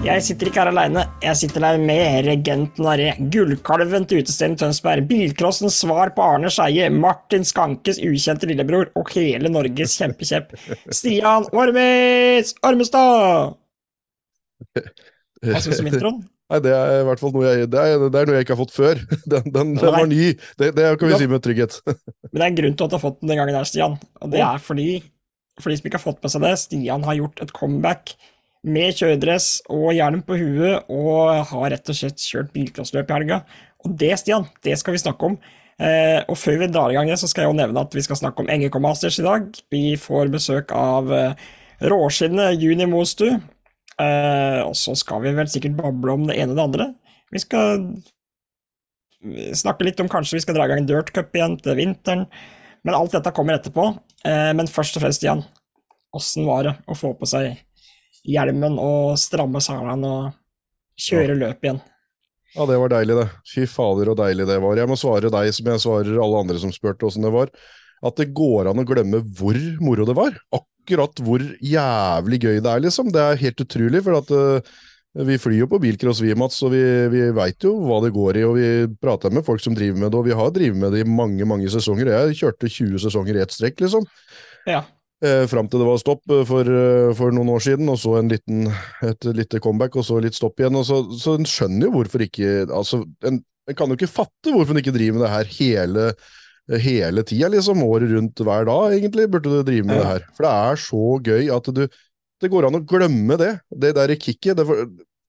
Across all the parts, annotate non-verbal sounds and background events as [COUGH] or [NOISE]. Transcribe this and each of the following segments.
Jeg sitter ikke her aleine, jeg sitter der med regenten Aré, gullkalven til utestedet Tønsberg, bilcrossens svar på Arne Skeie, Martin Skankes ukjente lillebror og hele Norges kjempekjepp, Stian Ormis Ormestad! Hva syns du om introen? Nei, det er i hvert fall noe jeg, det er, det er noe jeg ikke har fått før. [LAUGHS] Den, den, den var ny, det, det kan vi si med trygghet. [LAUGHS] Men det er en grunn til at du har fått den den gangen her, Stian. Og det er fordi, for de som ikke har fått med seg det, Stian har gjort et comeback med kjøredress og hjelm på huet, og har rett og slett kjørt bilcrossløp i helga. Og det, Stian, det skal vi snakke om. Eh, og før vi drar i gang så skal jeg jo nevne at vi skal snakke om NGK Masters i dag. Vi får besøk av eh, råskinnet Juni Mostu. Eh, og så skal vi vel sikkert bable om det ene og det andre. Vi skal snakke litt om kanskje vi skal dra i gang Dirt Cup igjen til vinteren. Men alt dette kommer etterpå. Eh, men først og fremst, Stian, åssen var det å få på seg hjelmen og stramme selene og kjøre løp igjen? Ja, det var deilig, det. Fy fader, og deilig det var. Jeg må svare deg som jeg svarer alle andre som spurte åssen det var. At det går an å glemme hvor moro det var. Akkurat hvor jævlig gøy det er, liksom. Det er helt utrolig, for at uh, vi flyr jo på bilcross, vi, Mats, og vi, vi veit jo hva det går i. Og vi prater med folk som driver med det, og vi har drevet med det i mange, mange sesonger. Jeg kjørte 20 sesonger i ett strekk, liksom. Ja. Eh, Fram til det var stopp for, for, noen år siden, og så en liten, et lite comeback, og så litt stopp igjen. og Så, så en skjønner jo hvorfor ikke altså, en, en, kan jo ikke fatte hvorfor en ikke driver med det her hele, hele tida, liksom. Året rundt hver dag, egentlig, burde du drive med ja. det her. For det er så gøy at du Det går an å glemme det. Det der kicket. Det,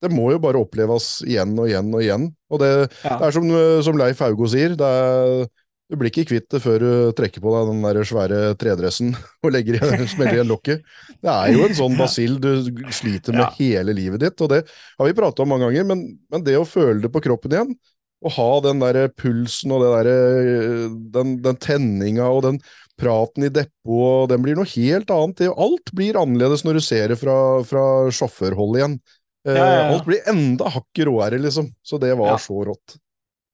det må jo bare oppleves igjen og igjen og igjen. Og det, ja. det er som, som Leif Haugo sier. det er du blir ikke kvitt det før du trekker på deg den der svære tredressen og legger i, [LAUGHS] smeller igjen lokket. Det er jo en sånn basill du sliter med ja. hele livet ditt, og det har vi prata om mange ganger, men, men, det å føle det på kroppen igjen, å ha den der pulsen og der, den, den tenninga og den praten i depot, den blir noe helt annet. Alt blir annerledes når du ser det fra, fra sjåførhold igjen. Ja, ja, Alt blir enda hakket råere, liksom. Så det var så rått.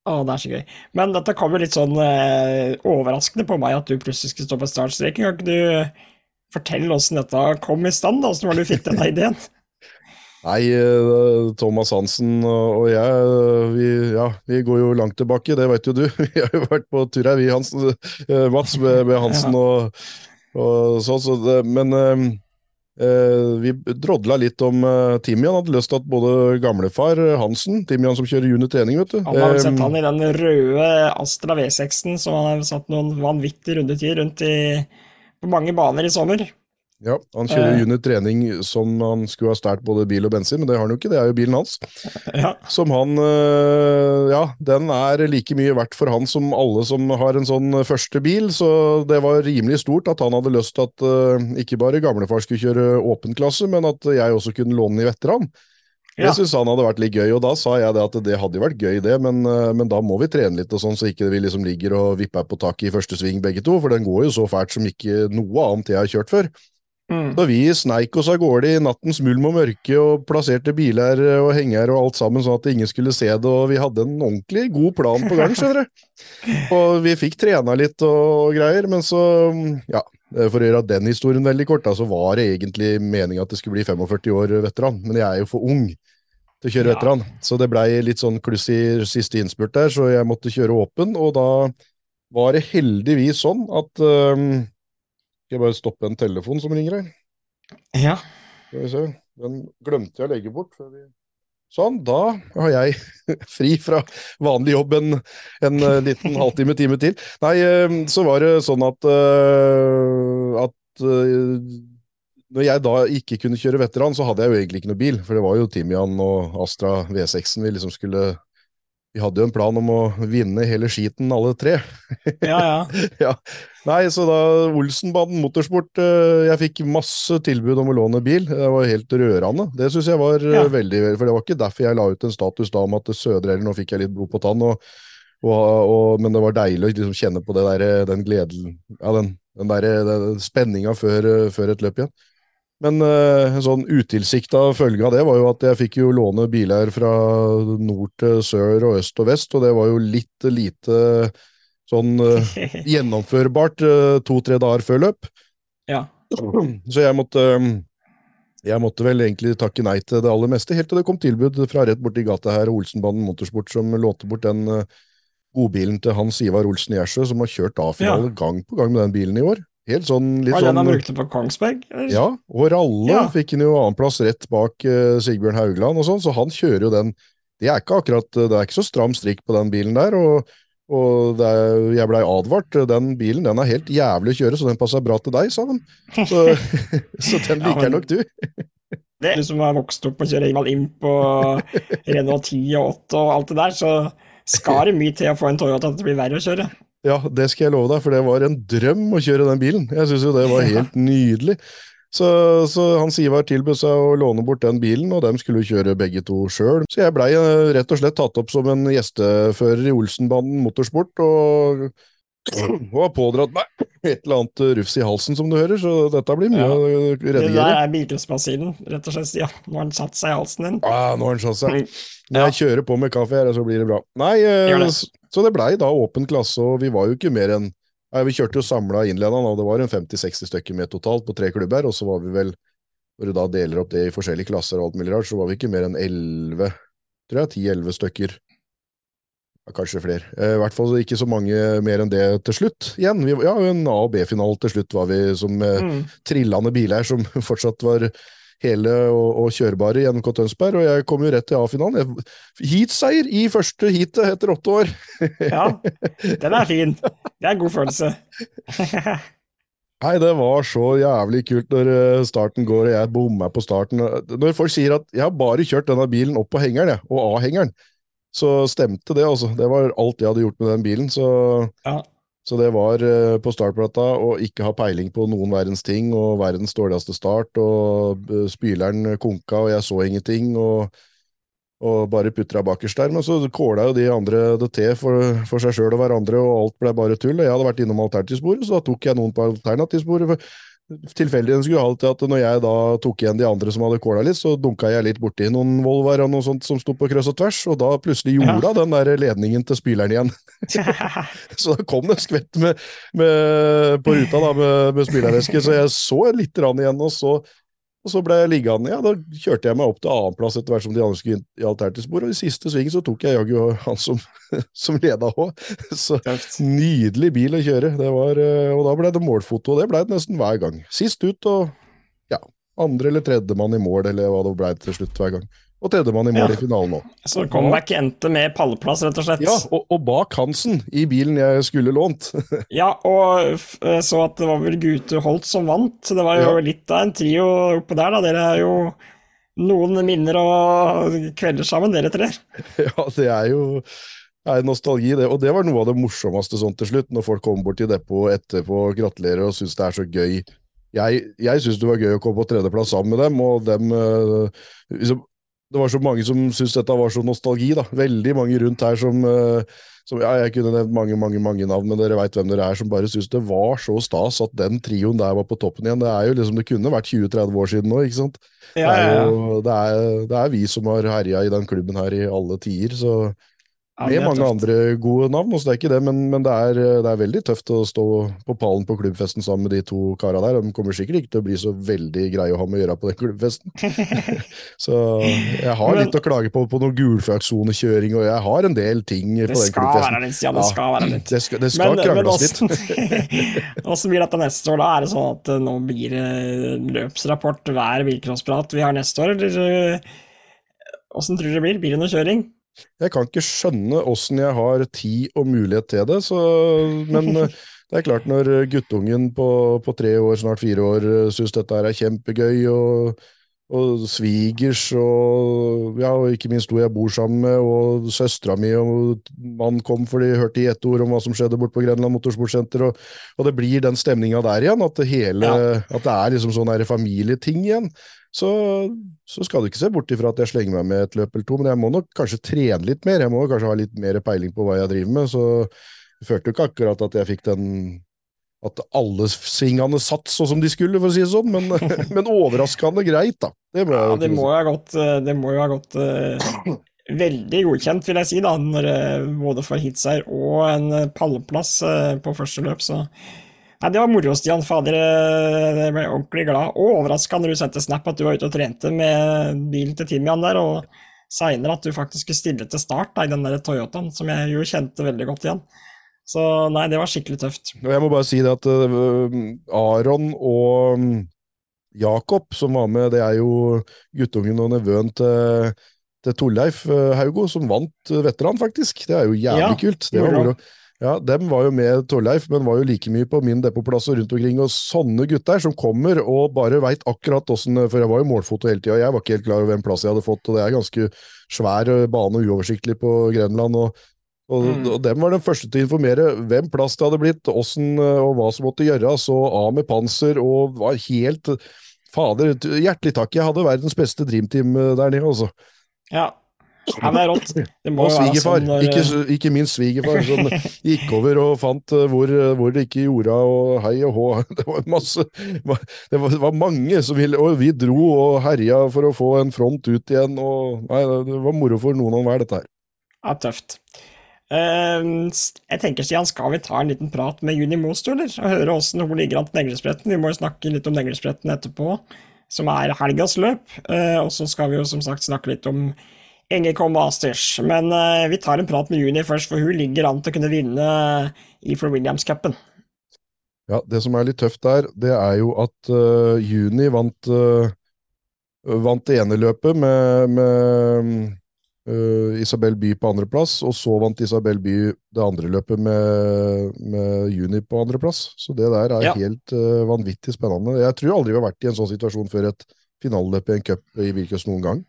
Å, det er så gøy. Men dette kom jo litt sånn eh, overraskende på meg, at du plutselig skulle stå på startstreken. Kan ikke du fortelle åssen dette kom i stand? da? Åssen var det du fikk denne ideen? [LAUGHS] Nei, eh, Thomas Hansen og jeg, vi, ja, vi går jo langt tilbake, det vet jo du. [LAUGHS] Vi har jo vært på tur her, vi, Hansen, eh, Mats, med, med Hansen og, og sånn. Så men eh, vi drodla litt om uh, Timian. Hadde lyst til at både gamlefar Hansen, Timian som kjører junior-trening, vet du Han har sett han i den røde Astra V6-en som han har satt noen vanvittige rundetider rundt i, på mange baner i sommer. Ja, han kjører uh, Unit trening som han skulle ha stjålet både bil og bensin, men det har han jo ikke, det er jo bilen hans. [LAUGHS] Ja. Som han uh, Ja, den er like mye verdt for han som alle som har en sånn første bil, så det var rimelig stort at han hadde lyst til at uh, ikke bare gamlefar skulle kjøre åpen klasse, men at jeg også kunne låne i veteran. Ja. Det syntes han hadde vært litt gøy, og da sa jeg det at det hadde jo vært gøy, det, men, men da må vi trene litt og sånn, så ikke vi liksom ligger og vipper på taket i første sving begge to, for den går jo så fælt som ikke noe annet jeg har kjørt før. Mm. Så vi sneik oss av gårde i nattens mulm og mørke og plasserte biler og henger og alt sammen sånn at ingen skulle se det, og vi hadde en ordentlig god plan på gang, skjønner du. [LAUGHS] Og vi fikk trena litt og greier, men så, ja, for å gjøre den historien veldig kort, så var det egentlig meninga at det skulle bli 45 år veteran, men jeg er jo for ung til å kjøre ja. veteran, så det blei litt sånn kluss i siste innspurt der, så jeg måtte kjøre åpen, og da var det heldigvis sånn at um, skal jeg bare stoppe en telefon som ringer her? Ja. Skal vi se. Den glemte jeg å legge bort. Sånn, da har jeg [LAUGHS] fri fra vanlig jobb en, en eh, liten [LAUGHS] halvtime, time til. Nei, eh, så var det sånn at, uh, at når jeg da ikke kunne kjøre veteran, så hadde jeg jo egentlig ikke noe bil. For det var jo Timian og Astra V6-en vi liksom skulle vi hadde jo en plan om å vinne hele skiten, alle tre. Ja, ja. [LAUGHS] ja. Nei, så da Olsenbanen motorsport eh, Jeg fikk masse tilbud om å låne bil. Det var helt rørende. Det syns jeg var eh, ja. veldig For det var ikke derfor jeg la ut en status da om at Sødre eller nå fikk jeg litt blod på tann, og, og, og, men det var deilig å liksom kjenne på der, den gleden Ja, den, den der spenninga før, før et løp igjen. Men uh, en sånn utilsikta følge av det var jo at jeg fikk jo låne biler fra nord til sør og øst og vest, og det var jo litt lite sånn uh, [LAUGHS] gjennomførbart uh, to-tre dager før løp. Ja. [CLEARS THROAT] Så jeg måtte Jeg måtte vel egentlig takke nei til det aller meste, helt til det kom tilbud fra rett borti gata her, Olsenbanen Motorsport, som lånte bort den godbilen til Hans Ivar Olsen Gjersø, som har kjørt A-finale Ja. gang på gang med den bilen i år. Helt sånn, litt den sånn han brukte på Kongsberg? eller? Ja, og Ralle Ja. fikk han jo annenplass rett bak uh, Sigbjørn Haugland og sånn, så han kjører jo den Det er ikke akkurat Det er ikke så stram strikk på den bilen der, og, og det er, jeg blei advart. Den bilen den er helt jævlig å kjøre, så den passer bra til deg, sa de. [LAUGHS] Så, [LAUGHS] så den Ja, liker men- nok du. Det, du som har vokst opp og kjører Ingvald Imp og [LAUGHS] Renault 10 og 8 og alt det der, så skal det mye til å få en Toyota at det blir verre å kjøre. Ja, det skal jeg love deg, for det var en drøm å kjøre den bilen. Jeg syns jo det var helt nydelig. Så, så Hans Ivar tilbød seg å låne bort den bilen, og dem skulle kjøre begge to sjøl. Så jeg blei eh, rett og slett tatt opp som en gjestefører i Olsenbanden motorsport, og, og har pådratt meg et eller annet rufs i halsen, som du hører, så dette blir mye Ja. å Det der redigere. er bilcrossbasillen, rett og slett. Ja, nå har den satt seg i halsen din. Ah, nå har han satt seg. Når jeg kjører på med kaffe her, så blir det bra. Nei, så det blei da åpen klasse, og vi var jo ikke mer enn Nei, Vi kjørte jo samla innledende, og det var en 50-60 stykker med totalt på tre klubber, og så var vi vel, når du da deler opp det i forskjellige klasser og alt mulig rart, så var vi ikke mer enn 11, tror jeg, 10-11 stykker. Ja, kanskje flere. Eh, I hvert fall ikke så mange mer enn det til slutt igjen. Vi, ja, en A- og B-finale til slutt var vi som eh, Mm. trillende biler som [LAUGHS] fortsatt var hele og, og kjørbare i NMK Tønsberg, og jeg kom jo rett til A-finalen. Heatseier i første heatet etter åtte år! [LAUGHS] Ja, den er fin. Det er en god følelse. [LAUGHS] Nei, det var så jævlig kult når eh, starten går og jeg bommer på starten. Når folk sier at jeg har bare kjørt denne bilen opp på hengeren, og av hengeren', så stemte det, altså. Det var alt jeg hadde gjort med den bilen, så Ja. Så det var eh, på startplata å ikke ha peiling på noen verdens ting, og verdens dårligste start, og eh, spyleren konka, og jeg så ingenting, og, og bare putra bakerst der. Men så kåla jo de andre det til for, for seg sjøl og hverandre, og alt ble bare tull. Og jeg hadde vært innom alternativsporet, så da tok jeg noen på alternativsporet. Tilfeldigheten skulle ha det til at når jeg da tok igjen de andre som hadde kåla litt, så dunka jeg litt borti noen Volvar og noe sånt som sto på kryss og tvers, og da plutselig Ja. gjorde hun den der ledningen til spyleren igjen. [LAUGHS] Så da kom det en skvett med, med, på ruta da, med, med spylervæske, så jeg så litt rann igjen, og så, og så ble jeg liggende. Ja, da kjørte jeg meg opp til annenplass etter hvert som de andre skulle inn i alternativspor, og i siste sving så tok jeg jaggu han som, [LAUGHS] som leda [LAUGHS] òg. Så nydelig bil å kjøre. Det var, eh, og da ble det målfoto, og det ble det nesten hver gang. Sist ut og ja, andre eller tredjemann i mål, eller hva det ble til slutt hver gang. Og tredjemann i mål Ja. i finalen òg. Så comeback endte med pallplass, rett og slett. Ja, og, og bak Hansen, i bilen jeg skulle lånt. [LAUGHS] Ja, og eh, så at det var vel Gute Holt som vant. Det var jo Ja. litt av en trio oppå der, da. Dere er jo noen minner og kvelder sammen, dere tre. [LAUGHS] Ja, det er jo er nostalgi, det. Og det var noe av det morsomste sånn til slutt, når folk kommer bort til depotet etterpå og gratulerer og syns det er så gøy. Jeg, jeg syns det var gøy å komme på tredjeplass sammen med dem, og dem eh, liksom, Det var så mange som syntes dette var så nostalgi, da. Veldig mange rundt her som, eh, som Ja, jeg kunne nevnt mange, mange mange navn, men dere veit hvem dere er, som bare syntes det var så stas at den trioen der var på toppen igjen. Det er jo liksom, det kunne vært 20-30 år siden nå, ikke sant? Ja, Det ja, er, ja. jo, det, er, det er vi som har herja i den klubben her i alle tider, så med mange tøft. andre gode navn, så det er ikke det, men, men det, er, det er veldig tøft å stå på pallen på klubbfesten sammen med de to kara der. De kommer sikkert ikke til å bli så veldig greie å ha med å gjøre på den klubbfesten. [LAUGHS] så jeg har Men- litt å klage på på noen gulflagssonekjøring, og jeg har en del ting på Det den klubbfesten. litt, ja, det skal være litt. Det skal, det skal krangles litt. [LAUGHS] [LAUGHS] åssen åssen blir dette neste år, da? Er det sånn at eh, nå blir det løpsrapport hver bilcrossprat vi har neste år, eller eh, åssen tror du det blir? Blir det noe kjøring? Jeg kan ikke skjønne åssen jeg har tid og mulighet til det, så, men [LAUGHS] eh, det er klart når guttungen på, på tre år, snart fire år, syns dette er kjempegøy, og, og svigers, og, ja, og ikke minst hun jeg bor sammen med, og søstera mi og mann kom for de hørte i ett ord om hva som skjedde bort på Grenland Motorsportsenter, og, og det blir den stemninga der igjen, at det, hele, at det er liksom sånn familieting igjen. Så, så skal du ikke se bort ifra at jeg slenger meg med et løp eller to, men jeg må nok kanskje trene litt mer. Jeg må kanskje ha litt mer peiling på hva jeg driver med. Så jeg følte jo ikke akkurat at jeg fikk den At alle svingene satt sånn som de skulle, for å si det sånn, men, [LAUGHS] men overraskende greit, da. Det må Ja, det må jo ha gått, eh, det må jo ha gått uh, [CLEARS THROAT] veldig godkjent, vil jeg si, da, når, eh, både for hitseier og en eh, pallplass uh, på første løp. Så Nei, Det var moro, Stian. Fader, eh, jeg ble ordentlig glad og overraska når du sendte snap at du var ute og trente med bilen til Timian der, og seinere at du faktisk skulle stille til start da, i den der Toyotaen, som jeg jo kjente veldig godt igjen. Så nei, det var skikkelig tøft. Og jeg må bare si det at uh, Aron og um, Jakob, som var med, det er jo guttungen og nevøen til, til Torleif uh, Haugo, som vant veteran, faktisk. Det er jo jævlig Ja, kult. Det var moro. Ja, Dem var jo med Torleif, men var jo like mye på min depotplass og rundt omkring. Og sånne gutter som kommer og bare veit akkurat åssen For jeg var jo målfoto hele tida, jeg var ikke helt klar over hvem plass jeg hadde fått, og det er ganske svær uh, bane og uoversiktlig på Grenland. og og, Mm. og dem var den første til å informere hvem plass det hadde blitt, åssen uh, og hva som måtte gjøres, og av med panser, og var helt Fader, hjertelig takk, jeg hadde verdens beste dreamteam uh, der nede, altså. Ja. Ja, det er rått. Det Og svigerfar, sånn når ikke, s- ikke minst svigerfar, som gikk over og fant uh, hvor, uh, hvor det ikke gjorde og hei og hå. [LAUGHS] Det var masse Det var, det var mange som ville Og vi dro og herja for å få en front ut igjen, og Nei, det var moro for noen og hver, dette her. Ja, tøft. Uh, jeg tenker, Stian, skal vi ta en liten prat med Juni Mosto, eller? Og høre åssen hun ligger an til Neglespretten? Vi må jo snakke litt om Neglespretten etterpå, som er helgas løp. Uh, og så skal vi jo som sagt snakke litt om NGK Masters. Men uh, vi tar en prat med Juni først, for hun ligger an til å kunne vinne i For Williams-cupen. Ja, det som er litt tøft der, det er jo at uh, Juni vant, uh, vant det ene løpet med, med uh, Isabel By på andreplass, og så vant Isabel By det andre løpet med, med Juni på andreplass. Så det der er Ja. helt vanvittig spennende. Jeg tror aldri vi har vært i en sånn situasjon før et finaleløp i en cup i Virkes noen gang.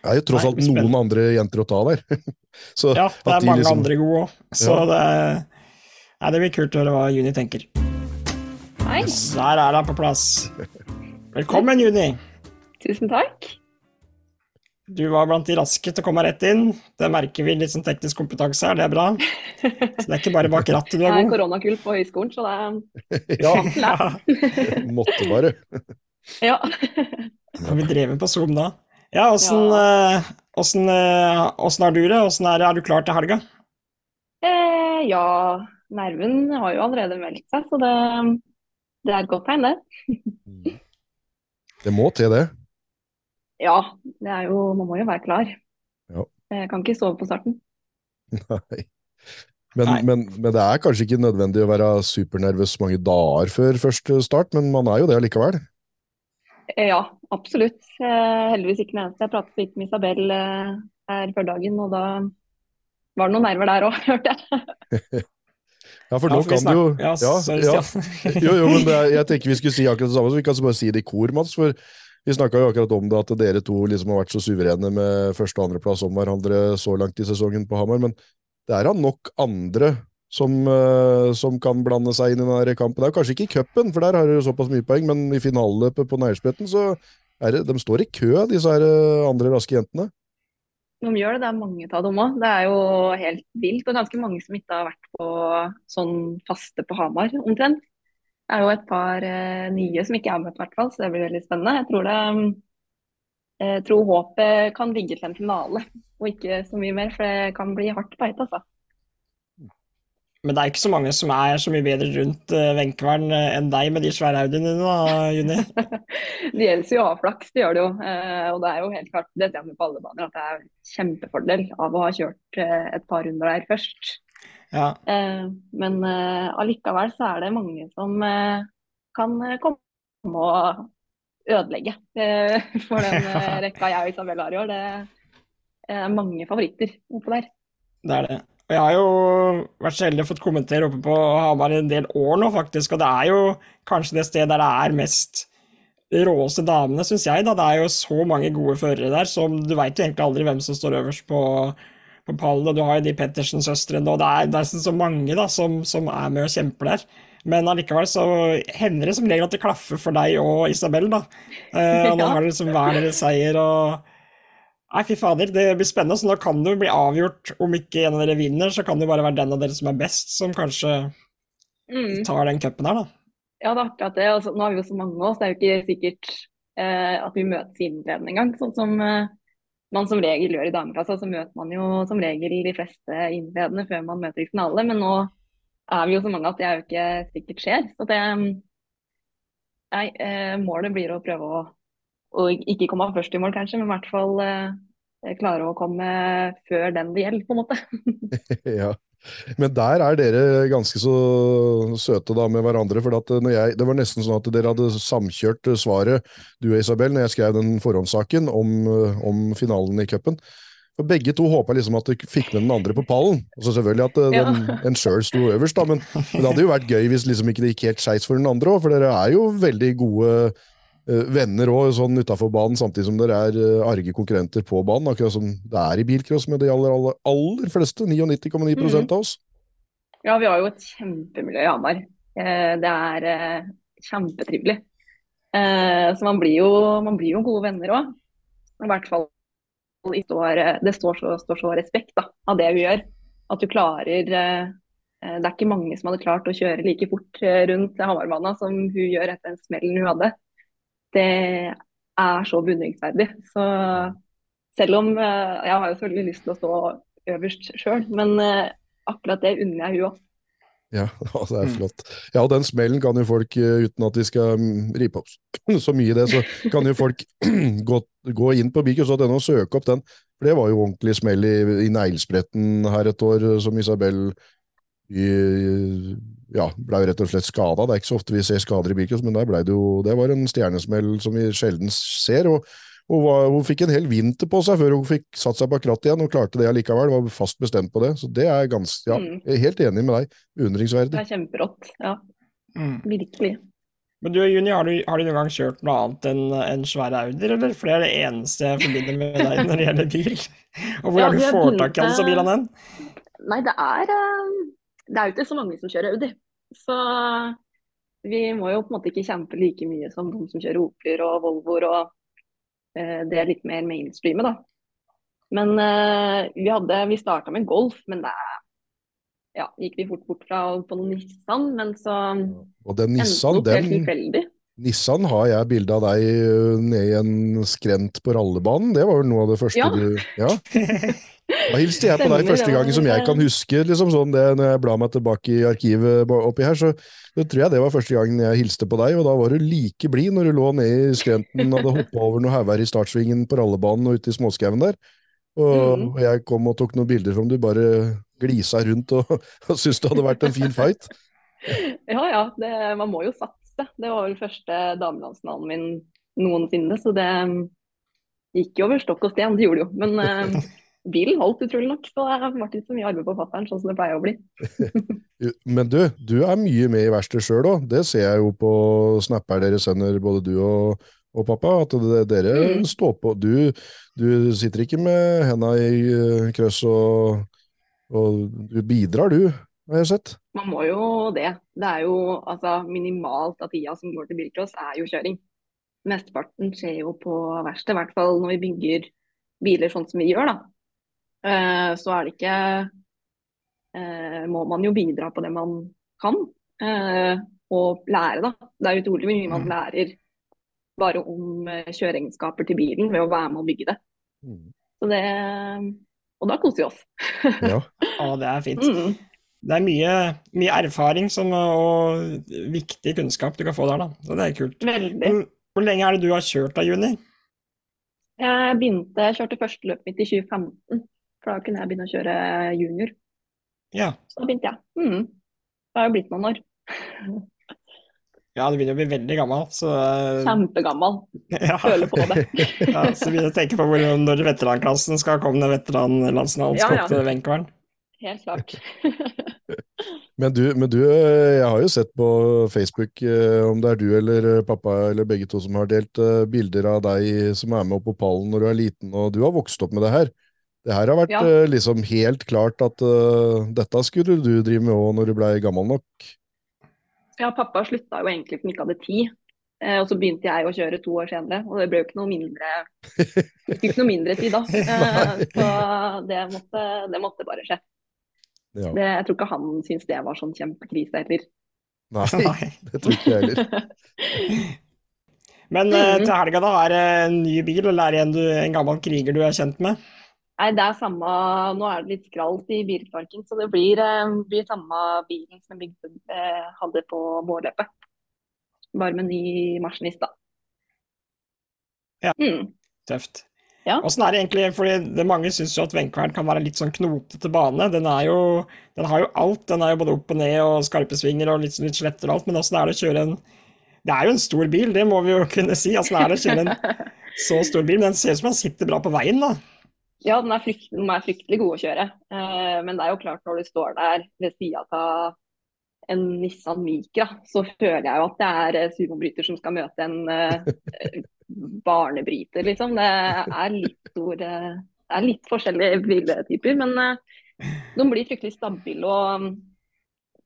Det er jo tross alt noen andre jenter å ta der. [LAUGHS] så Ja, det er de mange liksom- andre gode òg, så Ja. det, nei, det blir kult å høre hva Juni tenker. Hei, Der er hun på plass. Velkommen, Juni. tusen takk. Du var blant de raske til å komme rett inn. Det merker vi litt sånn teknisk kompetanse her, det er bra. Så det er ikke bare bak [LAUGHS] rattet du er Jeg er er koronakull på høyskolen, så det [LAUGHS] Ja, måtte bare. Ja. har vi drevet på Zoom da? Ja, åssen ja. åssen, eh, har du det? Åssen er? Er du klar til helga? Eh, ja, nerven har jo allerede meldt seg, så det, det er et godt tegn, det. Det må til, det. Ja, det er jo, man må jo være klar. Ja. Jeg kan ikke sove på starten. Nei. Men, Nei. men, men det er kanskje ikke nødvendig å være supernervøs mange dager før første start, men man er jo det likevel. Eh, ja, absolutt. Eh, heldigvis ikke den eneste. Jeg pratet litt med Isabel eh, her før dagen, og da var det noen nerver der òg, [LAUGHS] hørte jeg. Ja, for Ja, nå for kan du jo Ja, ja, sorry, ja. [LAUGHS] Jo, jo, men er, jeg tenker vi skulle si akkurat det samme, så vi kan bare si det i kor, Mats. For vi snakka jo akkurat om det, at dere to liksom har vært så suverene med første- og andreplass om hverandre så langt i sesongen på Hamar. Men det er da nok andre som, eh, som kan blande seg inn i denne kampen. Det er jo kanskje ikke i cupen, for der har dere såpass mye poeng, men i finaleløpet på Neilspretten så det, de står i kø, disse her eh, andre raske jentene. De gjør det, det er mange av dem òg. Det er jo helt vilt. Og ganske mange som ikke har vært på sånn faste på Hamar, omtrent. Det er jo et par eh, nye som ikke er med, i hvert fall, så det blir veldig spennende. Jeg tror det eh, jeg tror håpet kan ligge til en finale, og ikke så mye mer, for det kan bli hardt beite, altså. Men det er ikke så mange som er så mye bedre rundt Wenchevern Venkvern eh, enn deg med de svære Audiene dine, da, Juni. [LAUGHS] Det gjelder jo å ha flaks, det gjør det jo. Eh, og det er jo helt klart, det ser vi på alle baner, at det er kjempefordel av å ha kjørt eh, et par runder der først. Ja. Eh, men eh, allikevel så er det mange som eh, kan eh, komme og ødelegge eh, [LAUGHS] for den eh, [LAUGHS] rekka jeg og Isabel har i år. Det er mange favoritter oppå der. Det er det. Og jeg har jo vært så heldig å fått kommentere oppe på Hamar en del år nå, faktisk. Og det er jo kanskje det stedet der det er mest råeste damene, syns jeg. da. Det er jo så mange gode førere der, som du veit jo egentlig aldri hvem som står øverst på, på pallen. Og du har jo de Pettersen-søstrene, og det er, det er så mange da, som, som er med og kjemper der. Men allikevel så hender det som regel at det klaffer for deg og Isabel, da. Eh, og nå [LAUGHS] har dere liksom hver deres seier og Nei, fy fader, det blir spennende. Så nå kan det jo bli avgjort. Om ikke en av dere vinner, så kan det jo bare være den av dere som er best, som kanskje Mm. tar den cupen her, da. Ja, det er akkurat det. Altså, nå har vi jo så mange av oss, det er jo ikke sikkert eh, at vi møtes i innledende engang. Sånn som eh, man som regel gjør i dameklassa, så møter man jo som regel de fleste innledende før man møter i finale. Men nå er vi jo så mange at det er jo ikke sikkert skjer. Så det Nei, eh, målet blir å prøve å, å ikke komme først i mål, kanskje, men i hvert fall eh, klare å komme før den det gjelder, på en måte. [LAUGHS] ja. Men der er dere ganske så søte da med hverandre. for jeg, Det var nesten sånn at dere hadde samkjørt svaret, du og Isabel, når jeg skrev den forhåndssaken om, om finalen i cupen. For Begge to håpa liksom at du fikk med den andre på pallen. Og så selvfølgelig at eh, den, ja. en sjøl sto øverst, da, men, men, det hadde jo vært gøy hvis liksom ikke det gikk helt skeis for den andre òg, for dere er jo veldig gode venner òg, sånn utafor banen, samtidig som dere er uh, arge konkurrenter på banen, akkurat som det er i bilcross med de aller, aller, aller fleste. 99,9 mm. av oss. Ja, vi har jo et kjempemiljø i Hamar. Uh, det er kjempetrivelig. så man blir, jo, man blir jo gode venner òg. I hvert fall står, eh, det står så, står så respekt da, av det vi gjør. At du klarer eh, eh, Det er ikke mange som hadde klart å kjøre like fort rundt Hamarbanen som hun gjør etter den smellen hun hadde. Det er så beundringsverdig. Så selv om Jeg har jo selvfølgelig lyst til å stå øverst sjøl, men akkurat det unner jeg hun òg. Ja, [LAUGHS] det er mm. flott. Ja, og den smellen kan jo folk, eh, uten at de skal mm, ripe opp [CLEARS THROAT] så mye i det, så kan jo folk [CLEARS THROAT] gå, gå inn på Bikos.no og søke opp den. For det var jo ordentlig smell i, i neglespretten her et år, som Isabel ja, ble jo rett og slett skada. Det er ikke så ofte vi ser skader i Bikos, men det jo Det var en stjernesmell som vi sjelden ser. og hun, var, hun, fikk en hel vinter på seg før hun fikk satt seg bak rattet igjen, og klarte det allikevel. Var fast bestemt på det. Så det er ganske Ja, mm. jeg er helt enig med deg. Beundringsverdig. Det er kjemperått. Ja. Mm. Virkelig. Men du Juni, har du, har du, noen gang kjørt noe annet enn en svære Audier, eller? For det er det eneste jeg forbinder med deg når det gjelder bil. [LAUGHS] Og hvor ja, har du får tak i alle bilene den? Nei, det er, eh, det er jo ikke så mange som kjører Audi. Så vi må jo på en måte ikke kjempe like mye som de som kjører Opler og Volvoer og Eh, det er litt mer mainstreamet, da. Men eh, vi, hadde, vi starta med golf, men det ja, gikk vi fort bort fra på noen Nissan, men så Og den Nissan, den, Nissan har jeg bilde av deg ned i en skrent på rallebanen. Det var vel noe av det første ja. du Ja. [LAUGHS] Da hilste jeg på deg første gangen som jeg kan huske. liksom sånn det, Når jeg blar meg tilbake i arkivet oppi her, så, så tror jeg det var første gangen jeg hilste på deg. Og da var du like blid når du lå nede i skrenten og hadde hoppa over noe hauger i startsvingen på rallebanen og ute i småskauen der. Og, mm. og, jeg kom og tok noen bilder som du bare glisa rundt og, [LAUGHS] og syntes det hadde vært en fin fight. Ja ja, det, man må jo satse. Det var vel første damelandsfinalen min noensinne, så det gikk jo over stokk og sten, det gjorde det jo. Men [LAUGHS] bilen holdt, utrolig nok. Så det ble ikke så mye arbeid på fattern, sånn som det pleier å bli. [LAUGHS] Men du, du er mye med i verkstedet sjøl òg. Det ser jeg jo på snapper dere sender, både du og, og pappa. At dere mm. står på. Du, du, sitter ikke med henda i uh, krøss og, og, du bidrar, du, har jeg sett. Man må jo det. Det er jo altså minimalt av tida som går til bilcross, er jo kjøring. Mesteparten skjer jo på verkstedet, i hvert fall når vi bygger biler sånn som vi gjør, da. Eh, så er det ikke eh, Må man jo bidra på det man kan, eh, og lære, da. Det er utrolig mye man mm. lærer bare om kjøreegenskaper til bilen ved å være med og bygge det. Mm. Så det og da koser vi oss. [LAUGHS] ja. Å, det er fint. Mm. Det er mye, mye, erfaring som, og viktig kunnskap du kan få der, da. Så det er kult. Veldig. Hvor lenge er det du har kjørt da, Juni? Jeg begynte, jeg kjørte første løpet mitt i 2015. For da kunne jeg begynne å kjøre junior. Ja. Så da begynte jeg. Mm. Det har jo blitt noen år. Ja, du begynner å bli veldig gammel. Så... Eh, Kjempegammel. [LAUGHS] Ja. Føler på det. [LAUGHS] ja, så begynner jeg å tenke på hvor, når veteranklassen skal komme ned veteranlandsnavnskott ja, ja. Helt klart. [LAUGHS] men, du, men, du, jeg har jo sett på Facebook, eh, om det er du eller pappa eller begge to som har delt eh, bilder av deg som er med opp på pallen når du er liten, og du har vokst opp med det her. Det her har vært ja. uh, liksom helt klart at uh, dette skulle du drive med òg når du blei gammel nok? Ja, pappa slutta jo egentlig fordi han ikke hadde tid. Uh, og så begynte jeg å kjøre to år senere, og det ble jo ikke noe mindre, ikke noe mindre tid da. [LAUGHS] Eh, så det måtte, det måtte, bare skje. Ja. Det, jeg tror ikke han syntes det var sånn kjempekrise heller. Nei, [LAUGHS] det tror ikke jeg heller. [LAUGHS] Men mm. til helga da er det en ny bil, eller er det en, en gammel kriger du er kjent med? Nei, det er samme Nå er det litt skralt i bilparken, så det blir, eh, blir samme bilen som Bygde eh, hadde på vårløpet. Bare med ny maskinist, da. Ja. Mm. Tøft. Ja. Åssen er det egentlig, fordi det Mange syns jo at Venkvern kan være litt sånn knotete bane. Den er jo, den har jo alt. Den er jo både opp og ned og skarpe svinger og litt, litt sletter og alt. Men åssen er det å kjøre en Det er jo en stor bil, det må vi jo kunne si. Åssen er det å kjøre en [LAUGHS] så stor bil? Men den ser ut som den sitter bra på veien, da. Ja, den er, frykt, den er fryktelig god å kjøre. Eh, men det er jo klart når du står der ved sida av en Nissan Micra, så føler jeg jo at det er eh, sumobryter som skal møte en eh, [LAUGHS] barnebryter, liksom. Det er litt stor eh, Det er litt forskjellige biletyper, men eh, de blir fryktelig stabile. Og mm,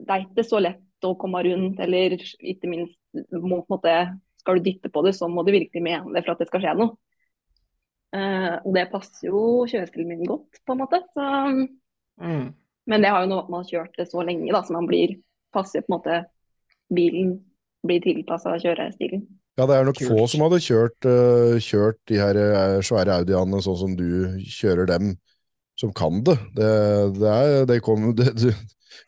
det er ikke så lett å komme rundt, eller ikke minst må, måte, skal du dytte på det, så må du virkelig mene det for at det skal skje noe. Eh, og det passer jo kjørestilen min godt, på en måte. Så, Mm. men det har jo noe med at man har kjørt det så lenge, da, så man blir passer på en måte Bilen blir tilpassa kjørestilen. Ja, det er nok Kult. få som hadde kjørt, uh, kjørt de her eh, svære Audiene sånn som du kjører dem, som kan det. Det, det er det kommer [LAUGHS] det, du,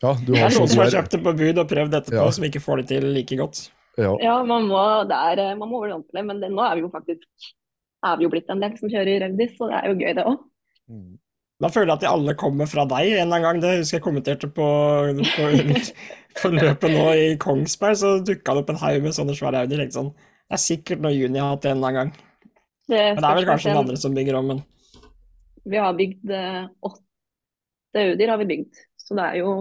Ja, du Det har er noen som sånn har der kjøpt det på bud og prøvd etterpå, Ja. som ikke får det til like godt. ja, Ja, man må, det er, man må til det, men det, nå er vi jo faktisk er vi jo blitt en del som kjører Raudis, så det er jo gøy, det òg. Mm. Da føler jeg at de alle kommer fra deg en eller annen gang. Det husker jeg kommenterte på, på, [LAUGHS] på løpet nå i Kongsberg, så dukka det opp en haug med sånne svære Audier. tenkte Sånn. Det er sikkert noe Juni har hatt en eller annen gang. Men det er vel kanskje noen andre som bygger om, men Vi har bygd eh, åtte Audier, har vi bygd. Så det er jo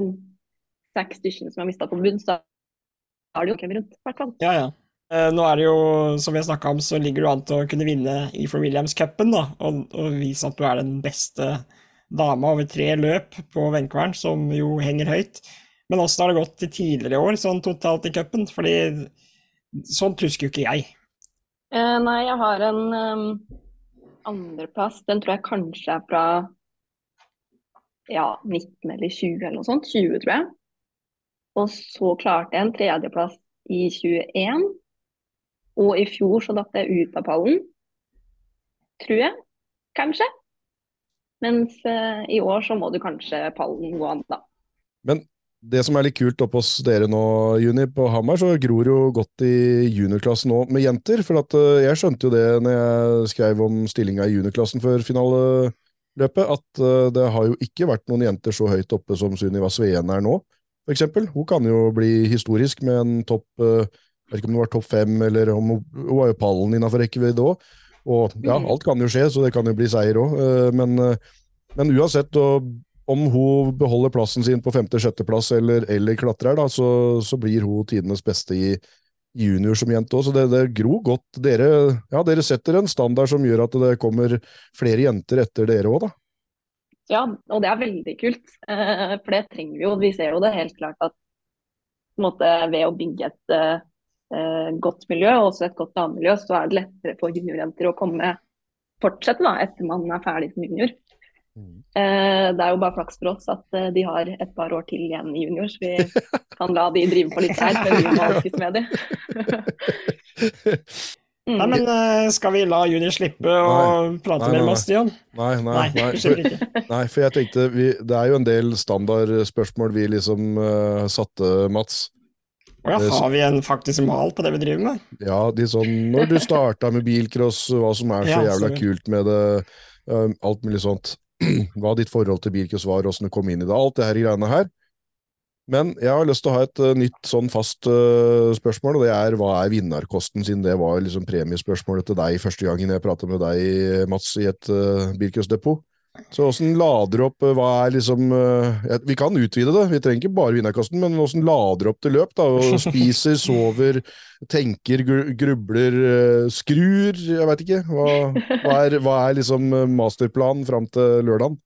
seks stykker som har mista på bunn, så da er det jo hvem rundt, i hvert fall. ja, ja. Eh, Nå er det jo, som vi har snakka om, så ligger du an til å kunne vinne Efor Williams-cupen, da, og, og vise at du er den beste dama over tre løp på Venkvern, som jo henger høyt. Men åssen har det gått til tidligere i år, sånn totalt i cupen? Fordi sånt husker jo ikke jeg. Eh, nei, jeg har en um, andreplass. Den tror jeg kanskje er fra ja, 19 eller 20 eller noe sånt. 20, tror jeg. Og så klarte jeg en tredjeplass i 21. Og i fjor så datt jeg ut av pallen. Tror jeg. Kanskje. Mens uh, i år så må du kanskje pallen gå an, da. Men Det som er litt kult oppe hos dere nå, Juni, på Hamar, så gror jo godt i juniorklassen nå med jenter. For at uh, jeg skjønte jo det når jeg skrev om stillinga i juniorklassen før finaleløpet, at uh, det har jo ikke vært noen jenter så høyt oppe som Sunniva Sveen er nå, eksempel. Hun kan jo bli historisk med en topp vet ikke om det var topp fem, eller om hun, hun var jo pallen innafor rekkevidde òg. Og ja, Mm. alt kan jo skje, så det kan jo bli seier òg. Men, eh, men uansett, om hun beholder plassen sin på femte-sjetteplass eller, eller klatrer, da, så, så blir hun tidenes beste i junior som jente òg. Så det, det gror godt. Dere, ja, dere setter en standard som gjør at det kommer flere jenter etter dere òg, da. Ja, og det er veldig kult. Eh, for det trenger vi jo. Vi ser jo det helt klart at måte, ved å bygge et eh, godt miljø, og også et godt damemiljø, så er det lettere for juniorjenter å komme fortsette da, etter man er ferdig som junior. Eh, det er jo bare flaks for oss at eh, de har et par år til igjen i junior, så vi kan la de drive på litt her. Men vi må med de. [LAUGHS] Mm. Nei, men eh, skal vi la Juni slippe å prate Nei, mer nei, med oss, Stian? Nei, nei, Nei, nei. For, [LAUGHS] nei, for jeg tenkte vi, Det er jo en del standardspørsmål vi liksom uh, satte, Mats. Ja, har vi en faktisk mal på det vi driver med? Ja, de sånn Når du starta med bilcross, hva som er så Ja, jævla kult med det, um, alt mulig sånt. [CLEARS THROAT] Hva ditt forhold til bilcross var, åssen du kom inn i det. Alt det her greiene her. Men jeg har lyst til å ha et uh, nytt sånn fast uh, spørsmål, og det er hva er vinnerkosten, siden det var liksom premiespørsmålet til deg første gangen jeg prata med deg, Mats, i et uh, bilcrossdepot. Så åssen lader du opp, uh, hva er liksom uh, Vi kan utvide det, vi trenger ikke bare vinnerkasten, men åssen lader du opp til løp, da? Og [LAUGHS] spiser, sover, tenker, grubler, uh, skrur, jeg veit ikke. Hva, hva, er, hva er liksom masterplanen fram til lørdagen?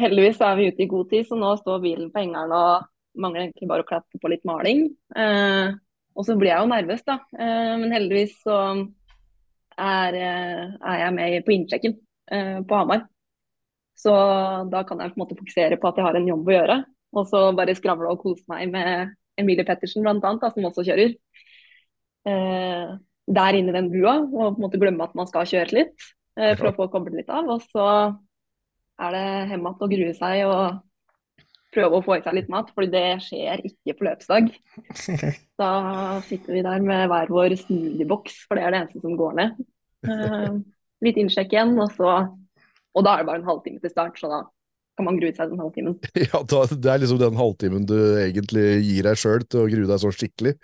Heldigvis er vi ute i god tid, så nå står bilen på hengeren og mangler egentlig bare å klatre på litt maling. Eh, og så blir jeg jo nervøs, da. Eh, men heldigvis så er, eh, er jeg med på innsjekken eh, på Hamar. Så da kan jeg på en måte fokusere på at jeg har en jobb å gjøre. Og så bare skravle og kose meg med Emilie Pettersen annet, som også kjører. Eh, der inne i den bua, og på en måte glemme at man skal kjøre litt. eh, for å få koblet litt av. Og så er det hjem igjen og grue seg og prøve å få i seg litt mat, for det skjer ikke på løpsdag. [LAUGHS] Da sitter vi der med hver vår smoothieboks, for det er det eneste som går ned. Eh, litt innsjekk igjen, og så Og da er det bare en halvtime til start, så da kan man grue seg den halvtimen. [LAUGHS] Ja, da, Det er liksom den halvtimen du egentlig gir deg sjøl til å grue deg så skikkelig.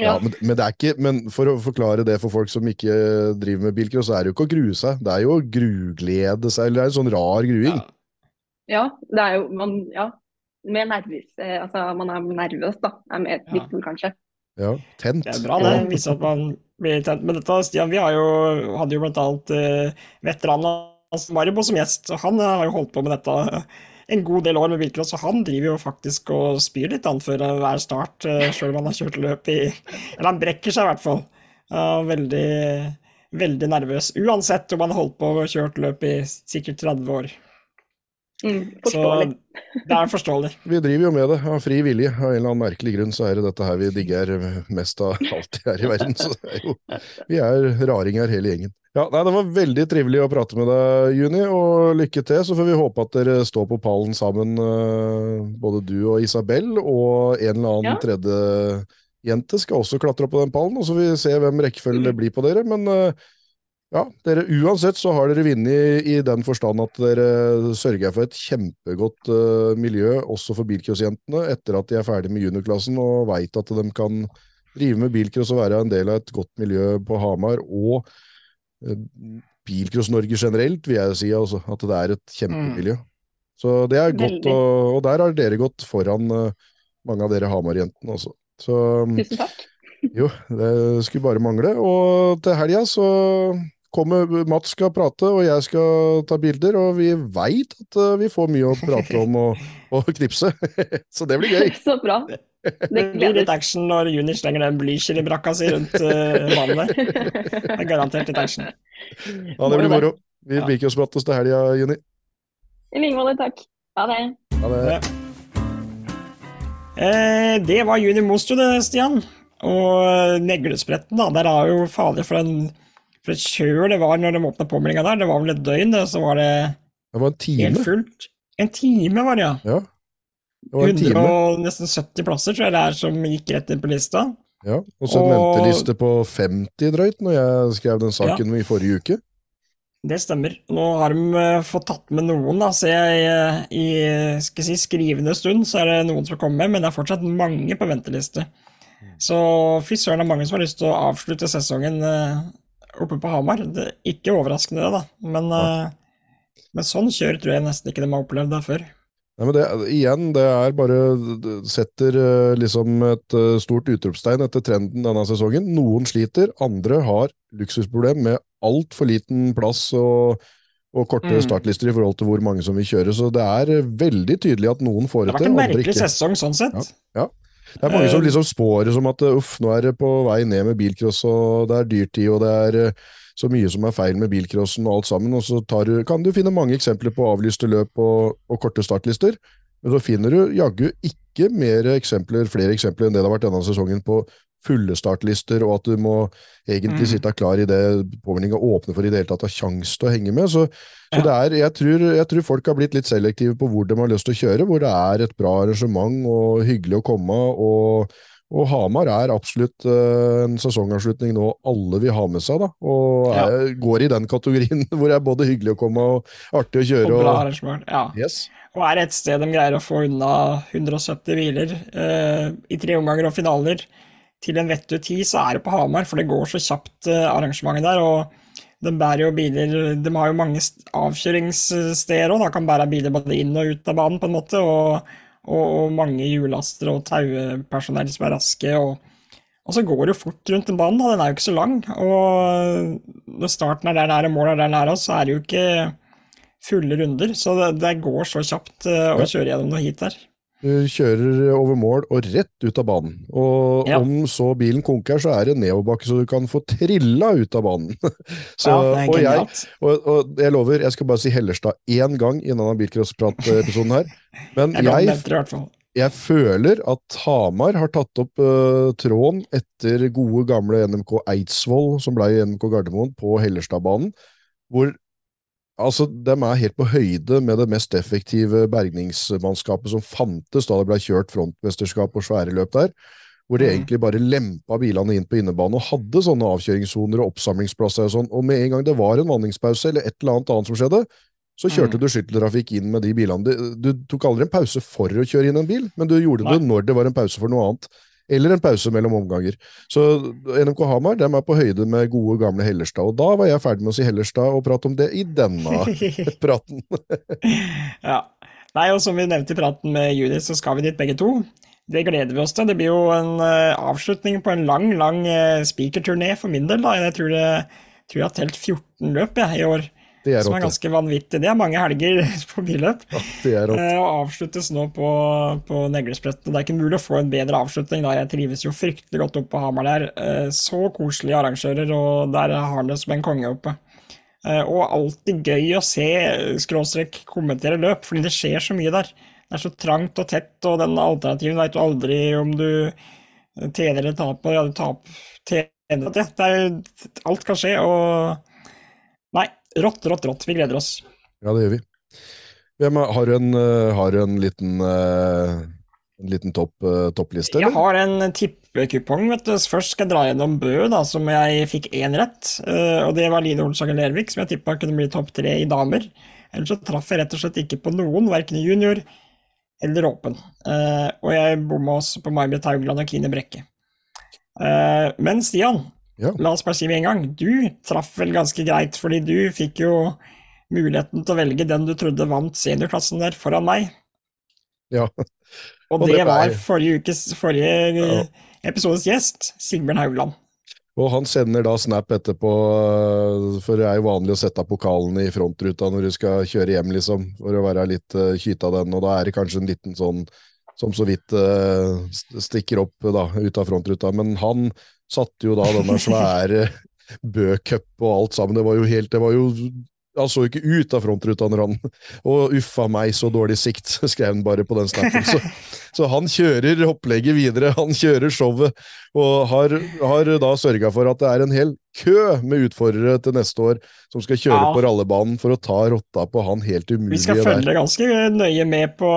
Ja, Ja. men, men, det er ikke, men for å forklare det for folk som ikke driver med bilcross, så er det jo ikke å grue seg. Det er jo å gruglede seg, eller det er en sånn rar gruing. Ja, det er jo man, ja, mer nervøs, eh, altså man er nervøs da, er mer Ja. viktig kanskje. Ja, tent. Det er bra, det. Vise at man blir tent. Men dette, Stian, vi har jo, hadde jo blant annet eh, veteranen hans Maribo som gjest, han eh, har jo holdt på med dette en god del år med bilcross, og han driver jo faktisk og spyr litt an før hver start, uh, sjøl om han har kjørt løp i Eller han brekker seg i hvert fall. Veldig, veldig nervøs. Uansett om han har holdt på og kjørt løp i sikkert 30 år. Mm, forståelig. Så det er forståelig. [LAUGHS] Vi driver jo med det av fri vilje. Av en eller annen merkelig grunn så er det dette her vi digger mest av alt her i verden. Så det er jo, vi er raringer hele gjengen. Ja, nei, Det var veldig trivelig å prate med deg, Juni, og lykke til. Så får vi håpe at dere står på pallen sammen, eh, både du og Isabel, og en eller annen Ja. tredje jente skal også klatre opp på den pallen, og så får vi se hvem rekkefølge det blir på dere. Men eh, ja, dere, uansett så har dere vunnet i den forstand at dere sørger for et kjempegodt uh, miljø også for bilcrossjentene etter at de er ferdig med juniorklassen og veit at de kan drive med bilcross og være en del av et godt miljø på Hamar og uh, Bilcross-Norge generelt, vil jeg si. Altså, at det er et kjempemiljø. Så det er godt, og, og der har dere gått foran uh, mange av dere Hamar-jentene også. Så Tusen takk. jo, det skulle bare mangle. Og til helga så kommer Mats skal prate, og jeg skal ta bilder, og vi veit at eh, vi får mye å prate om og, [LAUGHS] og knipse. [LAUGHS] så det blir gøy. Så bra. Det Det blir litt action når Juni slenger den blykjel-brakka si rundt uh, vannet der. Det er garantert litt action. Ja, det blir moro. Vi liker oss prates til helga, Juni. I like måte, takk. Ha det. Ha det. Eh, det var Juni Mostu, det, Stian. Og neglespretten, da. Der er jo fader for en for et kjør det var når de åpna påmeldinga der. Det var vel et døgn, det, så var det Det var en time. helt fullt. En time var det, ja. Ja. Det var en 100 time. og nesten 70 plasser tror jeg det er som gikk rett inn på lista. Ja. Og så en Og- venteliste på 50 drøyt når jeg skrev den saken i forrige uke. Det stemmer. Nå har de eh, fått tatt med noen, da, ser jeg eh, i skal si, skrivende stund, så er det noen som kommer med, men det er fortsatt mange på venteliste. Så fy søren, det er mange som har lyst til å avslutte sesongen eh, oppe på Hamar. Det er ikke overraskende, det, da, men, eh, men sånn kjør tror jeg nesten ikke de har opplevd det før. Nei, men det, igjen, det er bare det setter eh, liksom et eh, stort utropstegn etter trenden denne sesongen. Noen sliter, andre har luksusproblem med altfor liten plass og, og korte Mm. startlister i forhold til hvor mange som vil kjøre. Så det er veldig tydelig at noen får Det det har vært en merkelig sesong sånn sett. Det er mange som Eh, liksom spår som at eh, uff, nå er det på vei ned med bilcross, og det er dyrtid, og det er eh, så mye som er feil med bilcrossen og alt sammen. Og så tar du, kan du finne mange eksempler på avlyste løp og, og korte startlister. Men så finner du jaggu ikke mer eksempler, flere eksempler enn det det har vært denne sesongen på fulle startlister, og at du må egentlig Mm. sitte klar i det påmeldinga åpner for i det hele tatt å ha sjanse til å henge med. Så, så Ja. det er, jeg tror, jeg tror folk har blitt litt selektive på hvor de har lyst til å kjøre, hvor det er et bra arrangement og hyggelig å komme. og og Hamar er absolutt uh, en sesongavslutning nå alle vil ha med seg, da. Og Ja. er, går i den kategorien [LAUGHS] hvor det er både hyggelig å komme og artig å Og kjøre. bra Og, arrangement. Ja. yes. Og er et sted de greier å få unna 170 hviler uh, i tre omganger og finaler til en vettug tid, så er det på Hamar, for det går så kjapt eh, arrangementet der. og de bærer jo biler De har jo mange st- avkjøringssteder òg, kan bære biler både inn og ut av banen, på en måte. Og, og, og mange hjullaster og taupersonell som er raske. og og så går det jo fort rundt den banen, da. Den er jo ikke så lang. Og når starten er der nære, målet er der nære, så er det jo ikke fulle runder. Så det, det går så kjapt eh, å kjøre gjennom noe hit der. Du kjører over mål og rett ut av banen. Og Ja. om så bilen konker, så er det nedoverbakke, så du kan få trilla ut av banen. [LAUGHS] så, ja, og, jeg, og, og jeg lover, jeg skal bare si Hellerstad én gang i denne bilcrossprat-episoden her. Men Jeg jeg, jeg føler at Hamar har tatt opp uh, tråden etter gode gamle NMK Eidsvoll, som ble i NMK Gardermoen, på Hellerstadbanen, hvor altså, de er helt på høyde med det mest effektive bergningsmannskapet som fantes da det ble kjørt frontmesterskap og svære løp der. Hvor de Mm. egentlig bare lempa bilene inn på innebane og hadde sånne avkjøringssoner og oppsamlingsplasser og sånn. Og med en gang det var en vanningspause eller et eller annet annet som skjedde, så kjørte Mm. du skytteltrafikk inn med de bilene. Du, du tok aldri en pause for å kjøre inn en bil, men du gjorde Nei. det når det var en pause for noe annet. Eller en pause mellom omganger. Så NMK Hamar de er på høyde med gode, gamle Hellerstad. Og da var jeg ferdig med å si Hellerstad og prate om det i denne [LAUGHS] praten. [LAUGHS] Ja. Nei, og som vi nevnte i praten med Judith, så skal vi dit begge to. Det gleder vi oss til. Det blir jo en eh, avslutning på en lang, lang uh, spikerturné for min del. Da. Jeg tror, det, tror jeg har telt 14 løp jeg, i år, Det er som er ganske vanvittig. Det er mange helger [LAUGHS] på billøp. Ja. Eh, og avsluttes nå på, på Neglespretten. Det er ikke mulig å få en bedre avslutning. da. Jeg trives jo fryktelig godt oppe på Hamar der. Eh, så koselige arrangører, og der har han det som en konge oppe. Eh, og alltid gøy å se skråstrek kommentere løp, fordi det skjer så mye der. Det er så trangt og tett, og den alternativen veit du aldri om du tjener eller taper. Ja, du taper tjener det. det er, alt kan skje, og Nei, rått, rått, rått. Vi gleder oss. Ja, det gjør vi. Har, du en, eh, har du en liten, eh, en liten topp, eh, toppliste, Jeg har en tippekupong, vet du. Først skal jeg dra gjennom Bø, da, som jeg fikk én rett. Og det var Line Olsager Lervik, som jeg tippa kunne bli topp tre i damer. Ellers så traff jeg rett og slett ikke på noen, verken junior eller åpen. Og jeg bomma også på May-Britt Haugland og Kine Brekke. Men Stian, Ja. la oss bare si med en gang, du traff vel ganske greit, fordi du fikk jo muligheten til å velge den du trodde vant seniorklassen der, foran meg. Ja. Og det var forrige ukes forrige Ja. episodes gjest, Sigbjørn Haugland. Og han sender da snap etterpå, eh, for det er jo vanlig å sette av pokalen i frontruta når du skal kjøre hjem, liksom, for å være litt uh, kyt av den, og da er det kanskje en liten sånn som så vidt uh, stikker opp da, ut av frontruta. Men han satte jo da denne svære Bø-cup og alt sammen. Det var jo helt Det var jo Han så ikke ut av frontruta når han Og uffa meg, så dårlig sikt, skrev han bare på den snappen. Så, [LAUGHS] så han kjører opplegget videre, han kjører showet, og har, har da sørga for at det er en hel kø med utfordrere til neste år som skal kjøre Ja. på rallebanen for å ta rotta på han helt Vi skal skal der. følge ganske nøye med på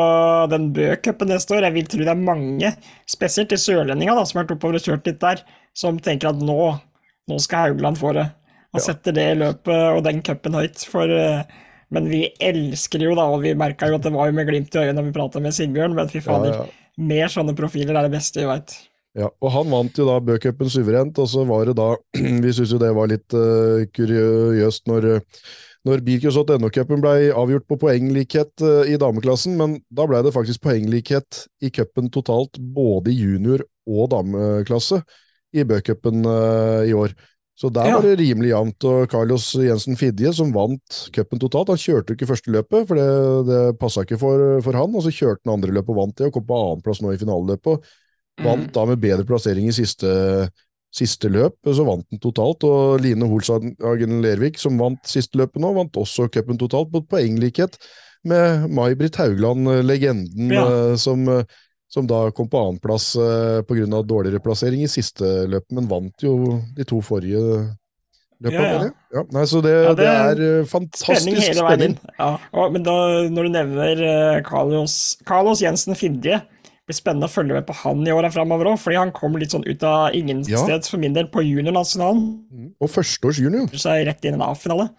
den Bø-cupen neste år. Jeg vil tro det er mange, spesielt de sørlendinga som har vært oppover og kjørt litt der, som tenker at nå, nå skal Haugland få det. Han Ja. setter det løpet og den cupen høyt. For, eh, men vi elsker jo, da, og vi merka jo at det var jo med glimt i øyet når vi prata med Sigbjørn, men fy Ja, fader, ja. mer sånne profiler er det beste vi veit. Ja, og han vant jo da Bø-cupen suverent, og så var det da [CLEARS THROAT] Vi syns jo det var litt uh, kuriøst når, når Bilcross.no-cupen ble avgjort på poenglikhet i dameklassen, men da ble det faktisk poenglikhet i cupen totalt, både i junior- og dameklasse, i Bø-cupen eh, i år. Så der Ja. var det rimelig jevnt, og Carlos Jensen Fidje, som vant cupen totalt, han kjørte jo ikke første løpet, for det, det passa ikke for, for han, og så kjørte han andre løpet og vant det, og kom på annenplass nå i finaleløpet. Og Vant da med bedre plassering i siste, siste løp, så vant han totalt. Og Line Holshagen Lervik, som vant siste løpet nå, vant også cupen totalt på poenglikhet med May-Britt Haugland, legenden, Ja. eh, som, som da kom på annenplass eh, pga. dårligere plassering i siste løp, men vant jo de to forrige løpene. Ja, ja. Ja, nei, så det, det, det er eh, fantastisk Spenning hele veien spenning. Og, men da, når du nevner eh, Carlos, Carlos Jensen Fidje, det blir spennende å følge med på han i åra framover òg, fordi han kom litt sånn ut av ingensteds for min del på juniornasjonalen. Og førsteårs junior. Seg rett inn i en A-finale.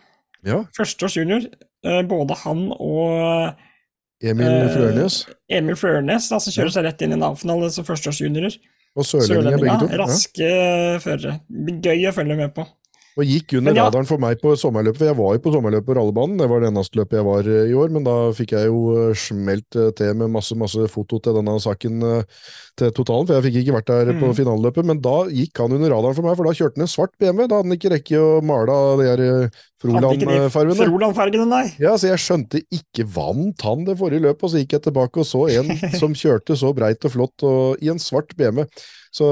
Ja. Førsteårs junior, eh, både han og Emil Eh, Emil da, som kjører seg rett inn i en A-finale som førsteårsjuniorer. Og sørlendinger begge to. Ja. raske førere. Gøy å følge med på. Og gikk under ja. radaren for meg på sommerløpet, for jeg var jo på sommerløpet på rallebanen, det var det eneste løpet jeg var eh, i år, men da fikk jeg jo eh, smelt eh, til med masse, masse foto til denne saken til totalen, for jeg fikk ikke vært der på Mm. finaleløpet, men da gikk han under radaren for meg, for da kjørte han en svart BMW, da hadde han ikke rekke å male de her Froland-fargene. Froland-fargene, nei. Ja, så jeg skjønte ikke vant han det forrige løpet, og så gikk jeg tilbake og så en [LAUGHS] som kjørte så breit og flott og, i en svart BMW. Så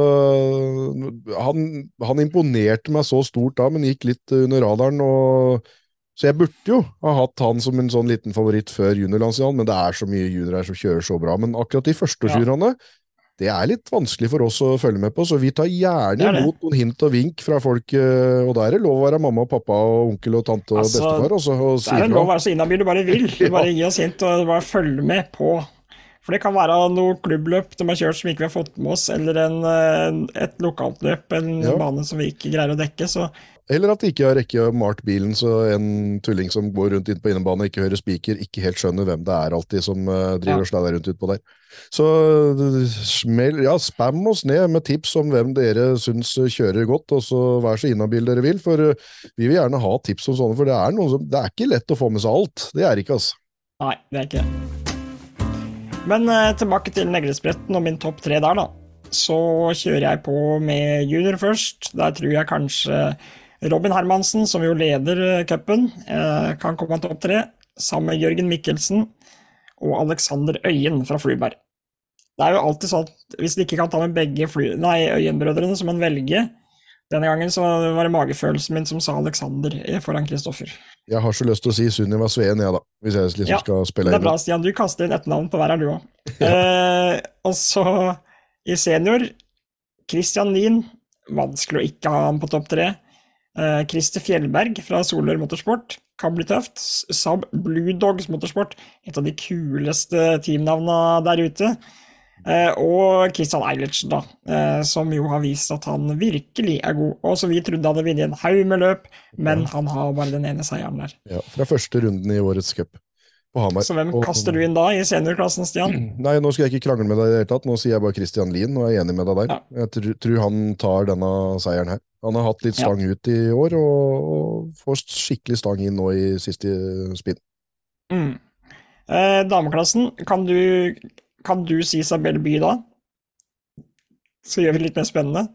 han, han imponerte meg så stort da, men gikk litt under radaren. og så jeg burde jo ha hatt han som en sånn liten favoritt før juniorlandsfinalen, men det er så mye juniorer som kjører så bra. Men akkurat de første Ja. det er litt vanskelig for oss å følge med på, så vi tar gjerne er imot noen hint og vink fra folk, eh, og da er det lov å være mamma og pappa og onkel og tante og Altså, bestefar, og så og Det er lov å være så inhabil du bare vil. Du [LAUGHS] bare gi oss hint og bare følge med på. For det kan være noe klubbløp de har kjørt som ikke vi har fått med oss, eller en, et lokalt løp, en Ja. bane som vi ikke greier å dekke. Så Eller at de ikke har rekke malt bilen, så en tulling som går rundt inn på innebane ikke hører spiker, ikke helt skjønner hvem det er alltid som eh, driver og slaller rundt utpå der. Så smell, ja, spam oss ned med tips om hvem dere syns kjører godt, og så vær så inhabil dere vil, for eh, vi vil gjerne ha tips om sånne, for det er, som, det er ikke lett å få med seg alt. Det er ikke, altså. nei, det er ikke det. Men eh, tilbake til neglespretten og min topp tre der, da. Så kjører jeg på med junior først. Der tror jeg kanskje Robin Hermansen, som jo leder eh, cupen, eh, kan komme topp tre. Sammen med Jørgen Mikkelsen og Alexander Øyen fra Flyberg. Det er jo alltid sånn at hvis de ikke kan ta med begge fly, nei, Øyen-brødrene, så må man velge. Denne gangen så var det magefølelsen min som sa Alexander eh, foran Kristoffer. Jeg har så lyst til å si Sunniva Sveen, jeg, da. Hvis jeg liksom Ja, skal spille Det er bra. Stian. Du kaster inn ett navn på hver av du òg. Eh, og så i senior Christian Lien. Vanskelig å ikke ha ham på topp tre. Eh, Christer Fjellberg fra Solør Motorsport. Kan bli tøft. Saab Blue Dogs Motorsport. Et av de kuleste teamnavna der ute. Eh, og Kristian Eilertsen, da, eh, som jo har vist at han virkelig er god. Og som vi trodde hadde vunnet en haug med løp, men han har bare den ene seieren der. Ja, fra første runden i årets cup på Hamar. Så hvem Og- kaster du inn da i seniorklassen, Stian? [CLEARS THROAT] Nei, nå skal jeg ikke krangle med deg i det hele tatt. Nå sier jeg bare Christian Lien, og jeg er enig med deg der. Ja. Jeg tr tror han tar denne seieren her. Han har hatt litt Ja. stang ut i år, og, og får skikkelig stang inn nå i siste spinn. Mm. Eh, dameklassen, kan du, kan du si Isabel By da? Så gjør vi det litt mer spennende.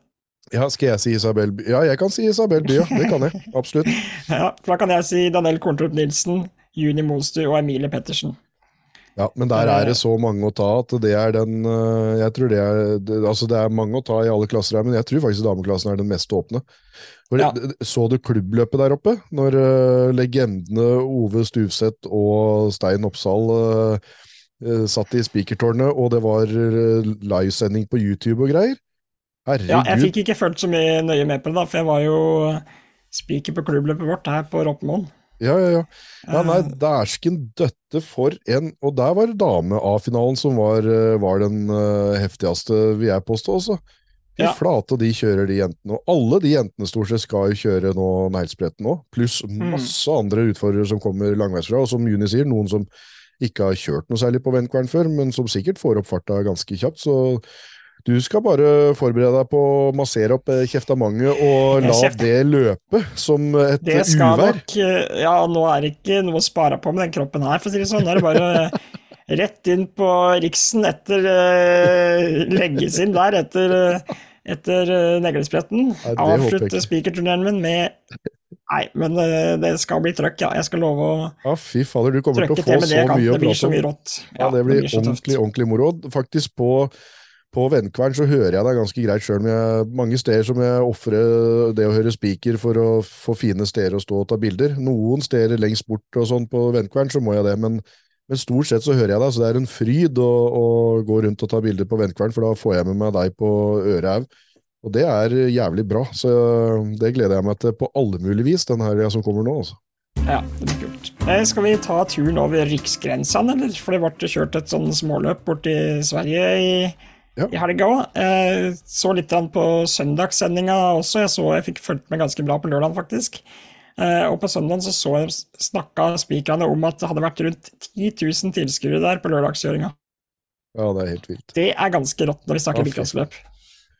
Ja, skal jeg si Isabel By? Ja, jeg kan si Isabel By, ja. Det kan jeg. Absolutt. [LAUGHS] Ja, for da kan jeg si Daniel Korntrup Nilsen, Juni Monster og Emilie Pettersen. Ja, men der er det så mange å ta at det er den øh, Jeg tror det er det, Altså, det er mange å ta i alle klasser her, men jeg tror faktisk dameklassen er den mest åpne. For, Ja. Så du klubbløpet der oppe? Når uh, legendene Ove Stuvseth og Stein Oppsal øh, satt i spikertårnet, og det var øh, livesending på YouTube og greier? Herregud. Ja, jeg fikk ikke fulgt så mye nøye med på det, da, for jeg var jo speaker på klubbløpet vårt her på Roppemoen. Ja, ja, ja. ja nei, Eh, dæsken døtte for en Og der var dame-A-finalen som var, eh, var den eh, heftigste, vil jeg påstå også. Fy Ja. flate, de kjører de jentene. Og alle de jentene stort sett skal jo kjøre nå neglespretten nå, pluss Mm. masse andre utfordrere som kommer langveisfra, og som Juni sier, noen som ikke har kjørt noe særlig på Vennkvern før, men som sikkert får opp farta ganske kjapt. Så du skal bare forberede deg på å massere opp eh, kjeftamanget og la kjeft. det løpe som et Det skal uvær. nok eh, Ja, nå er det ikke noe å spare på med den kroppen her, for å si det sånn. Nå er det bare [LAUGHS] rett inn på Riksen etter uh, legges inn der etter, eh, etter neglespretten. Avslutte spikerturneen min med Nei, men eh, det skal bli trøkk, ja. Jeg skal love å Ja, fy fader, du kommer til å få så mye å Det blir prate så om. mye rått. Ja, det blir det blir ordentlig, ordentlig moro. Faktisk på, på Vennkvern så hører jeg deg ganske greit sjøl, men jeg, mange steder som jeg ofrer det å høre spiker for å få fine steder å stå og ta bilder. Noen steder lengst bort og sånn på Vennkvern så må jeg det, men, men stort sett så hører jeg deg, så det er en fryd å, å gå rundt og ta bilder på Vennkvern, for da får jeg med meg deg på øret. Og det er jævlig bra, så det gleder jeg meg til på alle mulige vis, den helga som kommer nå. altså. Ja, det blir kult. Eh, skal vi ta turen over riksgrensene, eller? For det ble kjørt et sånn småløp borti Sverige i, Ja. i helga òg. Eh, så litt på søndagssendinga også. Jeg så jeg fikk fulgt med ganske bra på lørdagen, faktisk. Eh, og på søndagen så, så snakka spikerne om at det hadde vært rundt 10 000 tilskuere der på lørdagskjøringa. Ja, det er helt vilt. Det er ganske rått når vi snakker Ja,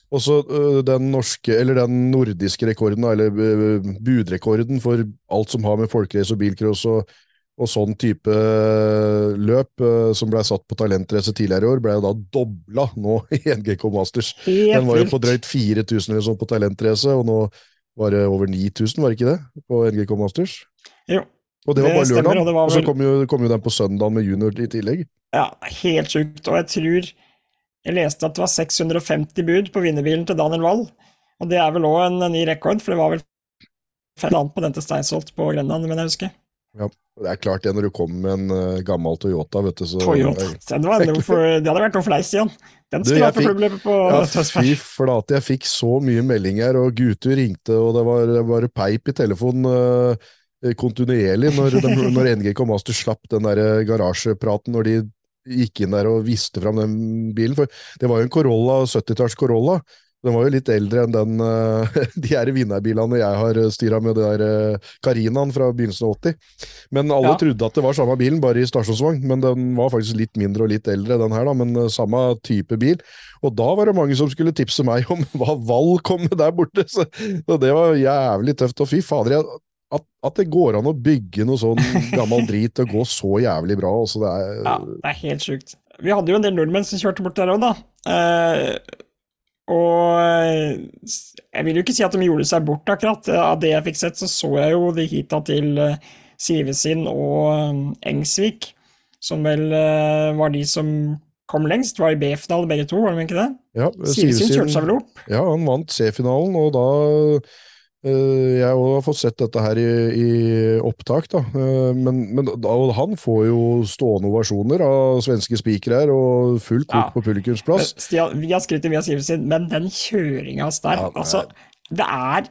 fy. bilcrossløp. Og så øh, den norske, eller den nordiske rekorden, eller øh, budrekorden for alt som har med folkerace og bilcross og, og sånn type øh, løp øh, som ble satt på talentrace tidligere i år, ble jo da dobla nå [LAUGHS] i NGK Masters. Helt Den var jo på drøyt 4000 eller sånn på talentrace, og nå var det over 9000, var det ikke det? På NGK Masters. Jo. Og det var bare lørdag, og vel... og så kom jo, kom jo den på søndagen med junior i tillegg. Ja, helt sjukt. Og jeg tror Jeg leste at det var 650 bud på vinnerbilen til Daniel Wall. Og det er vel òg en ny rekord, for det var vel fem annet på den til Steinsholt på Grenland, men jeg husker. Ja, Det er klart det når du kommer med en uh, gammel Toyota, vet du, så Toyota. Det, var noe for, det hadde vært noe fleis igjen. Den skulle vært på klubbløpet på Ja, fy flate, jeg fikk så mye meldinger, og gutter ringte, og det var bare peip i telefonen uh, kontinuerlig når, de, når NGK Master slapp den der garasjepraten når de gikk inn der og viste fram den bilen. For det var jo en Corolla, 70-talls Corolla. Den var jo litt eldre enn den, eh, [LAUGHS] de her vinnerbilene jeg har styra med, det der eh, Carinaen fra begynnelsen av 80. Men alle Ja. trodde at det var samme bilen, bare i stasjonsvogn. Men den var faktisk litt mindre og litt eldre, den her, da, men eh, samme type bil. Og da var det mange som skulle tipse meg om [LAUGHS] hva Val kom med der borte, så, så det var jævlig tøft. Og fy fader, jeg, at, at det går an å bygge noe sånn [LAUGHS] gammel drit og gå så jævlig bra. Også, det er, Ja, det er helt sjukt. Vi hadde jo en del nordmenn som kjørte bort der òg, da. Eh, og eh, jeg vil jo ikke si at de gjorde seg bort, akkurat. Av det jeg fikk sett, så så jeg jo de hita til eh, Sivesin og eh, Engsvik, som vel var de som kom lengst. Var i B-finale begge to, var de ikke det? ja, Sivesin kjørte seg vel opp? Ja, han vant C-finalen, og da Jeg også har fått sett dette her i, i opptak, da. Eh, men, men han får jo stående ovasjoner av svenske spikere her, og full kok Ja. på publikumsplass. Stian, vi har skrytt via Sivesin, men den kjøringa hans der, Ja, det altså Det er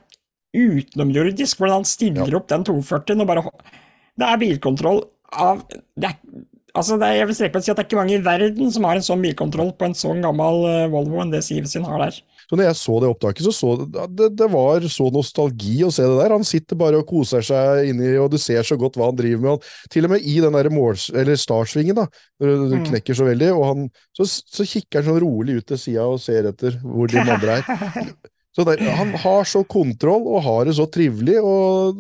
utenomjordisk hvordan han stiller opp den 240-en og bare Det er bilkontroll av det er, Altså, det er, jeg vil strekke på å si at det er ikke mange i verden som har en sånn bilkontroll på en sånn gammel eh, Volvo enn det Sivesin har der. Så når jeg så det opptaket, så så det, det var så nostalgi å se det der. Han sitter bare og koser seg inni, og du ser så godt hva han driver med. Han, til og med i den der måls, eller startsvingen, da, når du Mm. knekker så veldig, og han, så, så kikker han sånn rolig ut til sida og ser etter hvor de andre er. [LAUGHS] Så der, han har så kontroll og har det så trivelig, og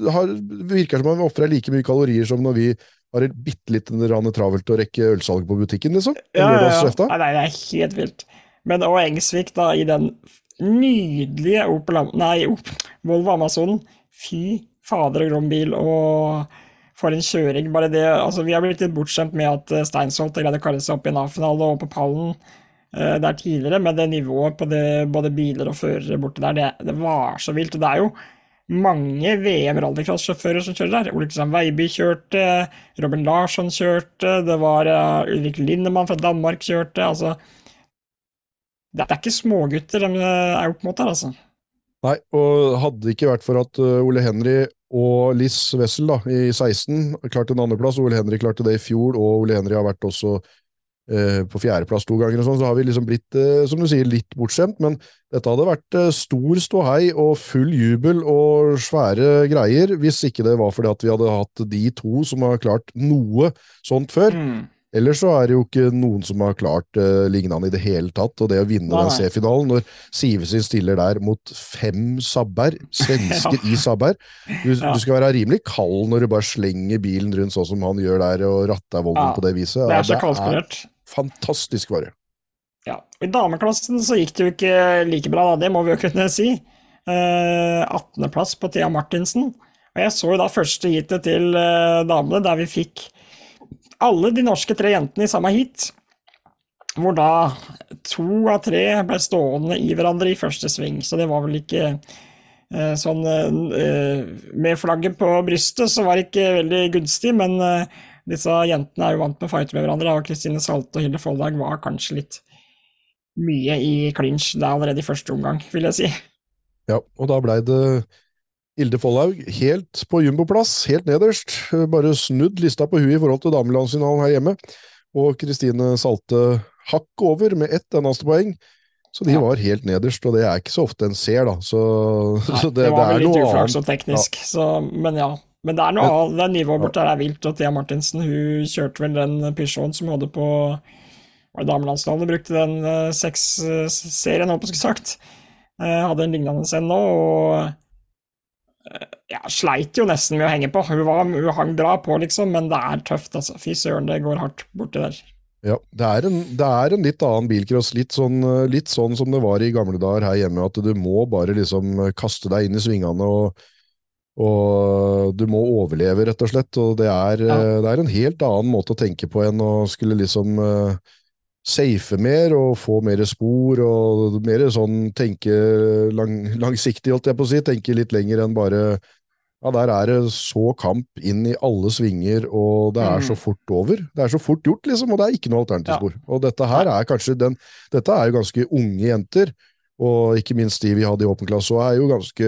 det har, virker som han ofrer like mye kalorier som når vi har bitte litt travelt å rekke ølsalg på butikken, liksom. Ja, ja, ja. Nei, det er helt vilt. Men og Engsvik, da, i den nydelige Opel Nei, Volvo Amazonen. Fy fader og grom bil, og for en kjøring. Bare det Altså, vi har blitt litt bortskjemt med at eh, Steinsholt har greid å kalle seg opp i en A-finale og på pallen eh, der tidligere, men det nivået på det, både biler og førere borte der, det, det var så vilt. Og det er jo mange VM rallycross-sjåfører som kjører der. Ole Kristian Veiby kjørte, Robin Larsson kjørte, det var uh, Ulrik Lindemann fra Danmark kjørte. Altså, det er ikke smågutter de eh, er opp mot her, altså. Nei, og hadde det ikke vært for at uh, Ole Henry og Liss Wessel da, i 16 klarte en andreplass, og Ole Henry klarte det i fjor, og Ole Henry har vært også eh, på fjerdeplass to ganger, og sånn, så har vi liksom blitt, eh, som du sier, litt bortskjemt, men dette hadde vært eh, stor ståhei og full jubel og svære greier, hvis ikke det var fordi at vi hadde hatt de to som har klart noe sånt før. Mm. Ellers så er det jo ikke noen som har klart uh, lignende i det hele tatt, og det å vinne Nei, den. C-finalen, når Sivesin stiller der mot fem sabber, svensker [LAUGHS] i sabber du, Ja. du skal være rimelig kald når du bare slenger bilen rundt sånn som han gjør der, og ratter volden Ja, på det viset. Det er så kaldskolert. fantastisk bare. Ja. I dameklassen så gikk det jo ikke like bra, da. det må vi jo kunne si. Uh, 18.-plass på Thea Martinsen. Og jeg så jo da første heatet til uh, damene, der vi fikk alle de norske tre jentene i samme heat. Hvor da to av tre ble stående i hverandre i første sving, så det var vel ikke eh, sånn eh, Med flagget på brystet så var det ikke veldig gunstig, men eh, disse jentene er jo vant med å fighte med hverandre, og Kristine Salte og Hilde Foldag var kanskje litt mye i clinch er allerede i første omgang, vil jeg si. Ja, og da blei det Hilde Follhaug helt på jumboplass, helt nederst. Bare snudd lista på huet i forhold til damelandsfinalen her hjemme. Og Kristine Salte hakk over med ett eneste poeng. Så de Ja. var helt nederst, og det er ikke så ofte en ser, da. Så, Nei, så det, det, var det vel litt uflaks annet. og teknisk, så, men ja. Men det er noe annet. Det nivået bort der er vilt, og Thea Martinsen hun kjørte vel den Peugeoten som hadde på hun brukte den eh, seks-serien, håper jeg skulle sagt. Eh, hadde en lignende en nå, og eh, ja, sleit jo nesten med å henge på. Hun, var, hun hang bra på, liksom, men det er tøft, altså. Fy søren, det går hardt borti der. Ja, det er, en, det er en litt annen bilcross, litt sånn, litt sånn som det var i gamle dager her hjemme, at du må bare liksom kaste deg inn i svingene og, og du må overleve, rett og slett. Og det er, Ja. eh, det er en helt annen måte å tenke på enn å skulle liksom eh, safe mer og få mer spor og mer sånn tenke lang, langsiktig, holdt jeg på å si. Tenke litt lenger enn bare Ja, Der er det så kamp inn i alle svinger, og det er så Mm. fort over. Det er så fort gjort, liksom, og det er ikke noe alternativspor. Og dette her er kanskje den Dette er jo ganske unge jenter, og ikke minst de vi hadde i åpen klasse, og er jo ganske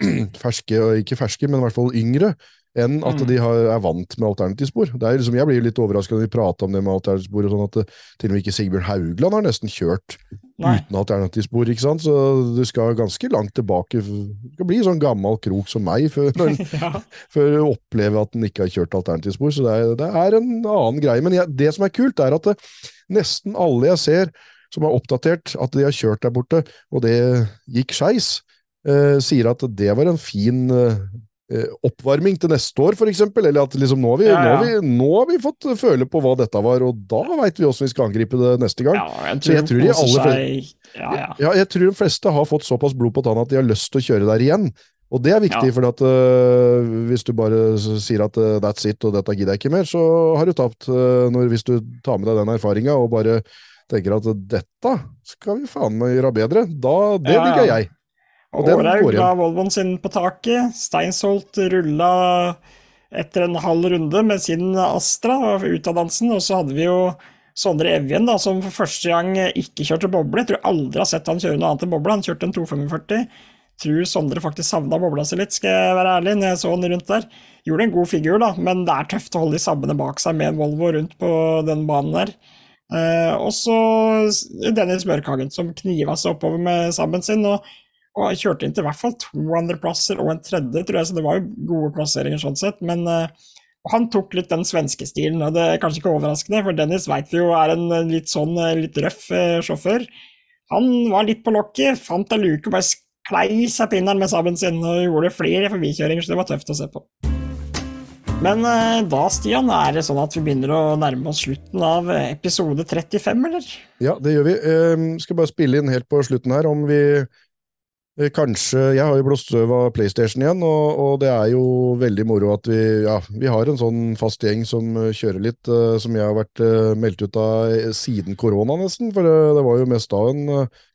[CLEARS THROAT] ferske, ikke ferske, men i hvert fall yngre, enn at Mm. de har, er vant med alternativspor. Det er liksom, jeg blir litt overraska når vi prater om det med alternativspor, og sånn at det, til og med ikke Sigbjørn Haugland har nesten kjørt Nei. uten alternativspor, ikke sant? Så du skal ganske langt tilbake. Du skal bli sånn gammel krok som meg [LAUGHS] før, ja. før du opplever at den ikke har kjørt alternativspor. Så det er, det er en annen greie. Men jeg, det som er kult, er at det, nesten alle jeg ser som har oppdatert at de har kjørt der borte, og det gikk skeis, eh, sier at det var en fin eh, eh, oppvarming til neste år, eksempel. Eller at liksom nå har, vi, Ja, ja. Nå, har vi, nå har vi fått føle på hva dette var, og da veit vi åssen vi skal angripe det neste gang. ja jeg tror, jeg tror de aller seg- Ja, ja. Ja, jeg tror de fleste har fått såpass blod på tanna at de har lyst til å kjøre der igjen. Og det er viktig, for at, øh, hvis du bare sier at uh, that's it, og dette gidder jeg ikke mer, så har du tapt. Uh, når, hvis du tar med deg den erfaringa og bare tenker at dette skal vi faen meg gjøre bedre, da, det digger jeg. Går la Volvoen sin på taket. Steinsholt rulla etter en halv runde med sin Astra ut av dansen. Og så hadde vi jo Sondre Evjen, da, som for første gang ikke kjørte boble. Jeg tror aldri har sett han kjøre noe annet enn boble. Han kjørte en 245. Tror Sondre faktisk savna bobla si litt, skal jeg være ærlig, når jeg så han rundt der. Gjorde en god figur, da, men det er tøft å holde de sabbene bak seg med en Volvo rundt på den banen der. Eh, og så Dennis Mørkhagen, som kniva seg oppover med sabben sin. og og kjørte inn til i hvert fall to andreplasser og en tredje, tror jeg, så det var jo gode plasseringer sånn sett. Men uh, han tok litt den svenske stilen, og det er kanskje ikke overraskende, for Dennis veit vi jo er en litt sånn eh, litt røff uh, sjåfør. Han var litt på lokket, fant en luke og bare sklei seg pinneren med sabben sin og gjorde flere forbikjøringer, så det var tøft å se på. Men uh, da, Stian, er det sånn at vi begynner å nærme oss slutten av episode 35, eller? Ja, det gjør vi. Eh, skal bare spille inn helt på slutten her om vi kanskje Jeg har jo blåst støv av PlayStation igjen, og, og det er jo veldig moro at vi Ja, vi har en sånn fast gjeng som eh, kjører litt, uh, som jeg har vært uh, meldt ut av eh, siden korona, nesten. For det, det var jo mest da en uh,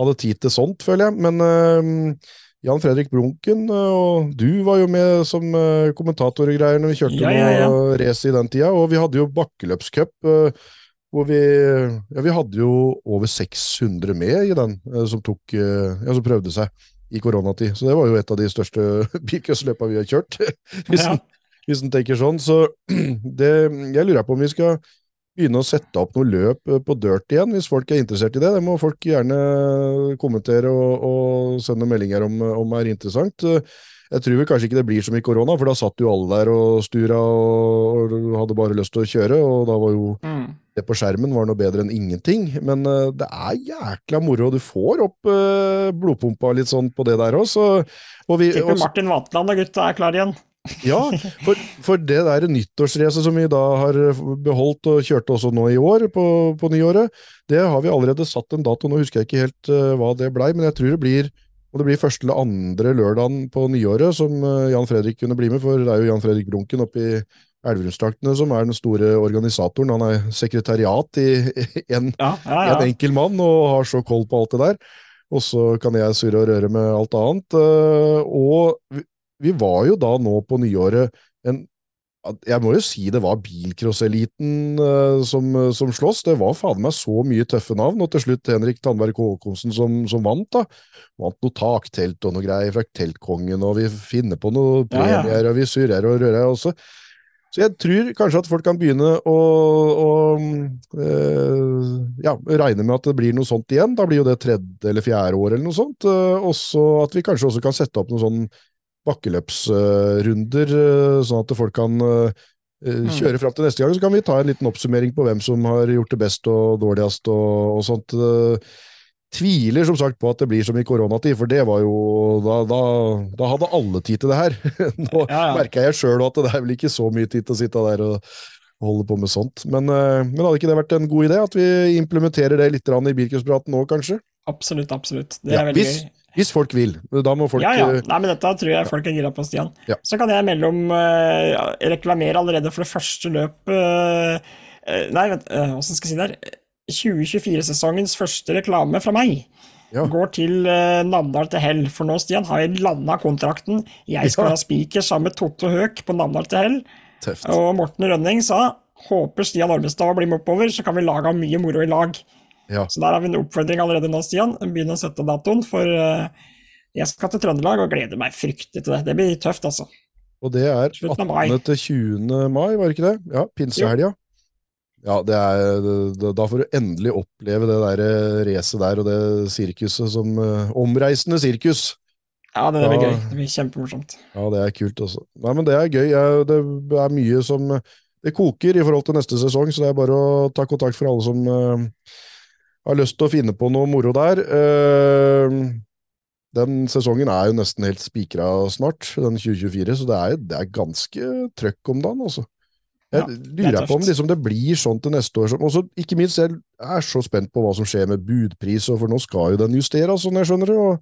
hadde tid til sånt, føler jeg. Men eh, Jan Fredrik Brunken, eh, og du var jo med som eh, kommentator og greier når vi kjørte Ja, ja, ja. race i den tida, og vi hadde jo bakkeløpscup. Hvor vi, ja, vi hadde jo over 600 med i den, eh, som, tok, eh, ja, som prøvde seg i koronatid. Så det var jo et av de største [LAUGHS] bilcrossløpa vi har kjørt, [LAUGHS] hvis, Ja. en, hvis en tenker sånn. Så [CLEARS THROAT] det, jeg lurer på om vi skal begynne å sette opp noe løp eh, på dirt igjen, hvis folk er interessert i det. Det må folk gjerne kommentere og, og sende meldinger om, om er interessant. Eh, Jeg tror vel kanskje ikke det blir som i korona, for da satt jo alle der og stura og, og hadde bare lyst til å kjøre, og da var jo Mm. det på skjermen var noe bedre enn ingenting, men uh, det er jækla moro, og du får opp uh, blodpumpa litt sånn på det der òg, så og vi, Tipper Martin Vatland og gutta er klar igjen. [LAUGHS] Ja, for, for det der nyttårsracet som vi da har beholdt og kjørte også nå i år, på, på nyåret, det har vi allerede satt en dato, nå husker jeg ikke helt uh, hva det blei, men jeg tror det blir og det blir første eller andre lørdagen på nyåret som eh, Jan Fredrik kunne bli med, for det er jo Jan Fredrik Brunken oppe i Elverumstraktene som er den store organisatoren. Han er sekretariat i [LAUGHS] en Ja, ja, en enkel mann og har så koll på alt det der. Og så kan jeg surre og røre med alt annet. eh, Og vi, var jo da nå på nyåret en Jeg må jo si det var bilcrosseliten uh, som, som slåss. Det var fader meg så mye tøffe navn, og til slutt Henrik Tandberg Håkonsen som, som vant. da. Vant noe taktelt og noe greier fra Teltkongen, og vi finner på noe Ja, ja. og vi surrer og rører også. Så jeg tror kanskje at folk kan begynne å, å øh, ja, regne med at det blir noe sånt igjen. Da blir jo det tredje eller fjerde år eller noe sånt. og også at vi kanskje også kan sette opp noen sånn bakkeløpsrunder, eh, sånn at folk kan eh, eh, kjøre fram til neste gang. Så kan vi ta en liten oppsummering på hvem som har gjort det best og dårligst og, og sånt. Tviler som sagt på at det blir som i koronatid, for det var jo Da, da, da hadde alle tid til det her. [LAUGHS] Nå Ja, ja. merka jeg sjøl at det er vel ikke så mye tid til å sitte der og holde på med sånt. Men, men hadde ikke det vært en god idé at vi implementerer det litt i bilcrosspraten nå, kanskje? Absolutt, absolutt. Det Ja, er veldig hvis- gøy. Hvis folk vil. Da må folk Ja, ja. eh, Nei, men dette tror jeg folk er gira på, Stian. Ja. Så kan jeg mellom om eh, Reklamere allerede for det første løpet eh, eh, Nei, vent, hvordan skal jeg si det her? 2024-sesongens første reklame fra meg. Ja. går til uh, Namdal til hell. For nå, Stian, har jeg landa kontrakten. Jeg skal Ja. ha spiker sammen med Totto Høek på Namdal til hell. Tøft. Og Morten Rønning sa håper Stian Ormestad blir med oppover, så kan vi lage mye moro i lag. Ja. Så der har vi en oppfordring allerede nå, Stian. Begynn å sette datoen, for eh, jeg skal til Trøndelag og gleder meg fryktelig til det. Det blir tøft, altså. Og det er Slutten av mai. 18. til 20. mai, var det ikke det? Ja, pinsehelga. Ja, det er, da får du endelig oppleve det der eh, racet der og det sirkuset som eh, Omreisende sirkus. Ja, det, det blir Ja. gøy. Det blir kjempemorsomt. Ja, det er kult, altså. Nei, men det er gøy. Det er mye som Det koker i forhold til neste sesong, så det er bare å ta kontakt for alle som har lyst til å finne på noe moro der. Eh, den sesongen er jo nesten helt spikra snart, den 2024, så det er, det er ganske trøkk om dagen, altså. Jeg Ja, er lurer på om liksom det blir sånn til neste år. som- Og så ikke minst, jeg er så spent på hva som skjer med budpris, for nå skal jo den justeres, sånn jeg skjønner det. og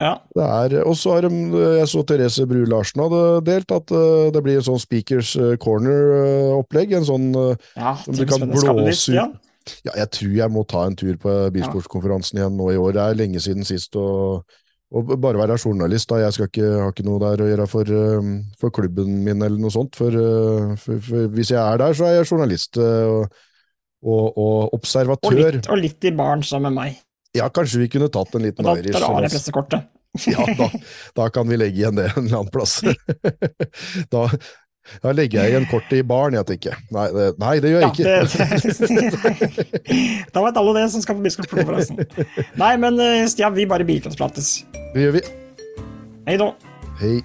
Ja. det er, og så har de, jeg så Therese Bru Larsen hadde delt at eh, det blir en sånn Speakers eh, Corner-opplegg. En sånn eh, ja Som du kan blåse ut. Stian. Ja, jeg tror jeg må ta en tur på bilsportskonferansen igjen nå i år. Det er lenge siden sist. og, og bare være journalist, da. Jeg skal ikke, har ikke noe der å gjøre for, eh, for klubben min eller noe sånt. For, eh, for, for hvis jeg er der, så er jeg journalist eh, og, og, og observatør. litt, og litt i baren sammen med meg. Ja, kanskje vi kunne tatt en liten Irish. da drar jeg pressekortet. Ja, da, da kan vi legge igjen det en eller annen plass. [LAUGHS] Da, da legger jeg igjen kortet i baren, jeg tenker. Nei, det, nei, det gjør Ja, jeg ikke. det, da vet alle det som skal på biskopskonferansen. Nei, men eh, Stian, vi bare bilcrossprates. Det gjør vi. Hei da. Hei.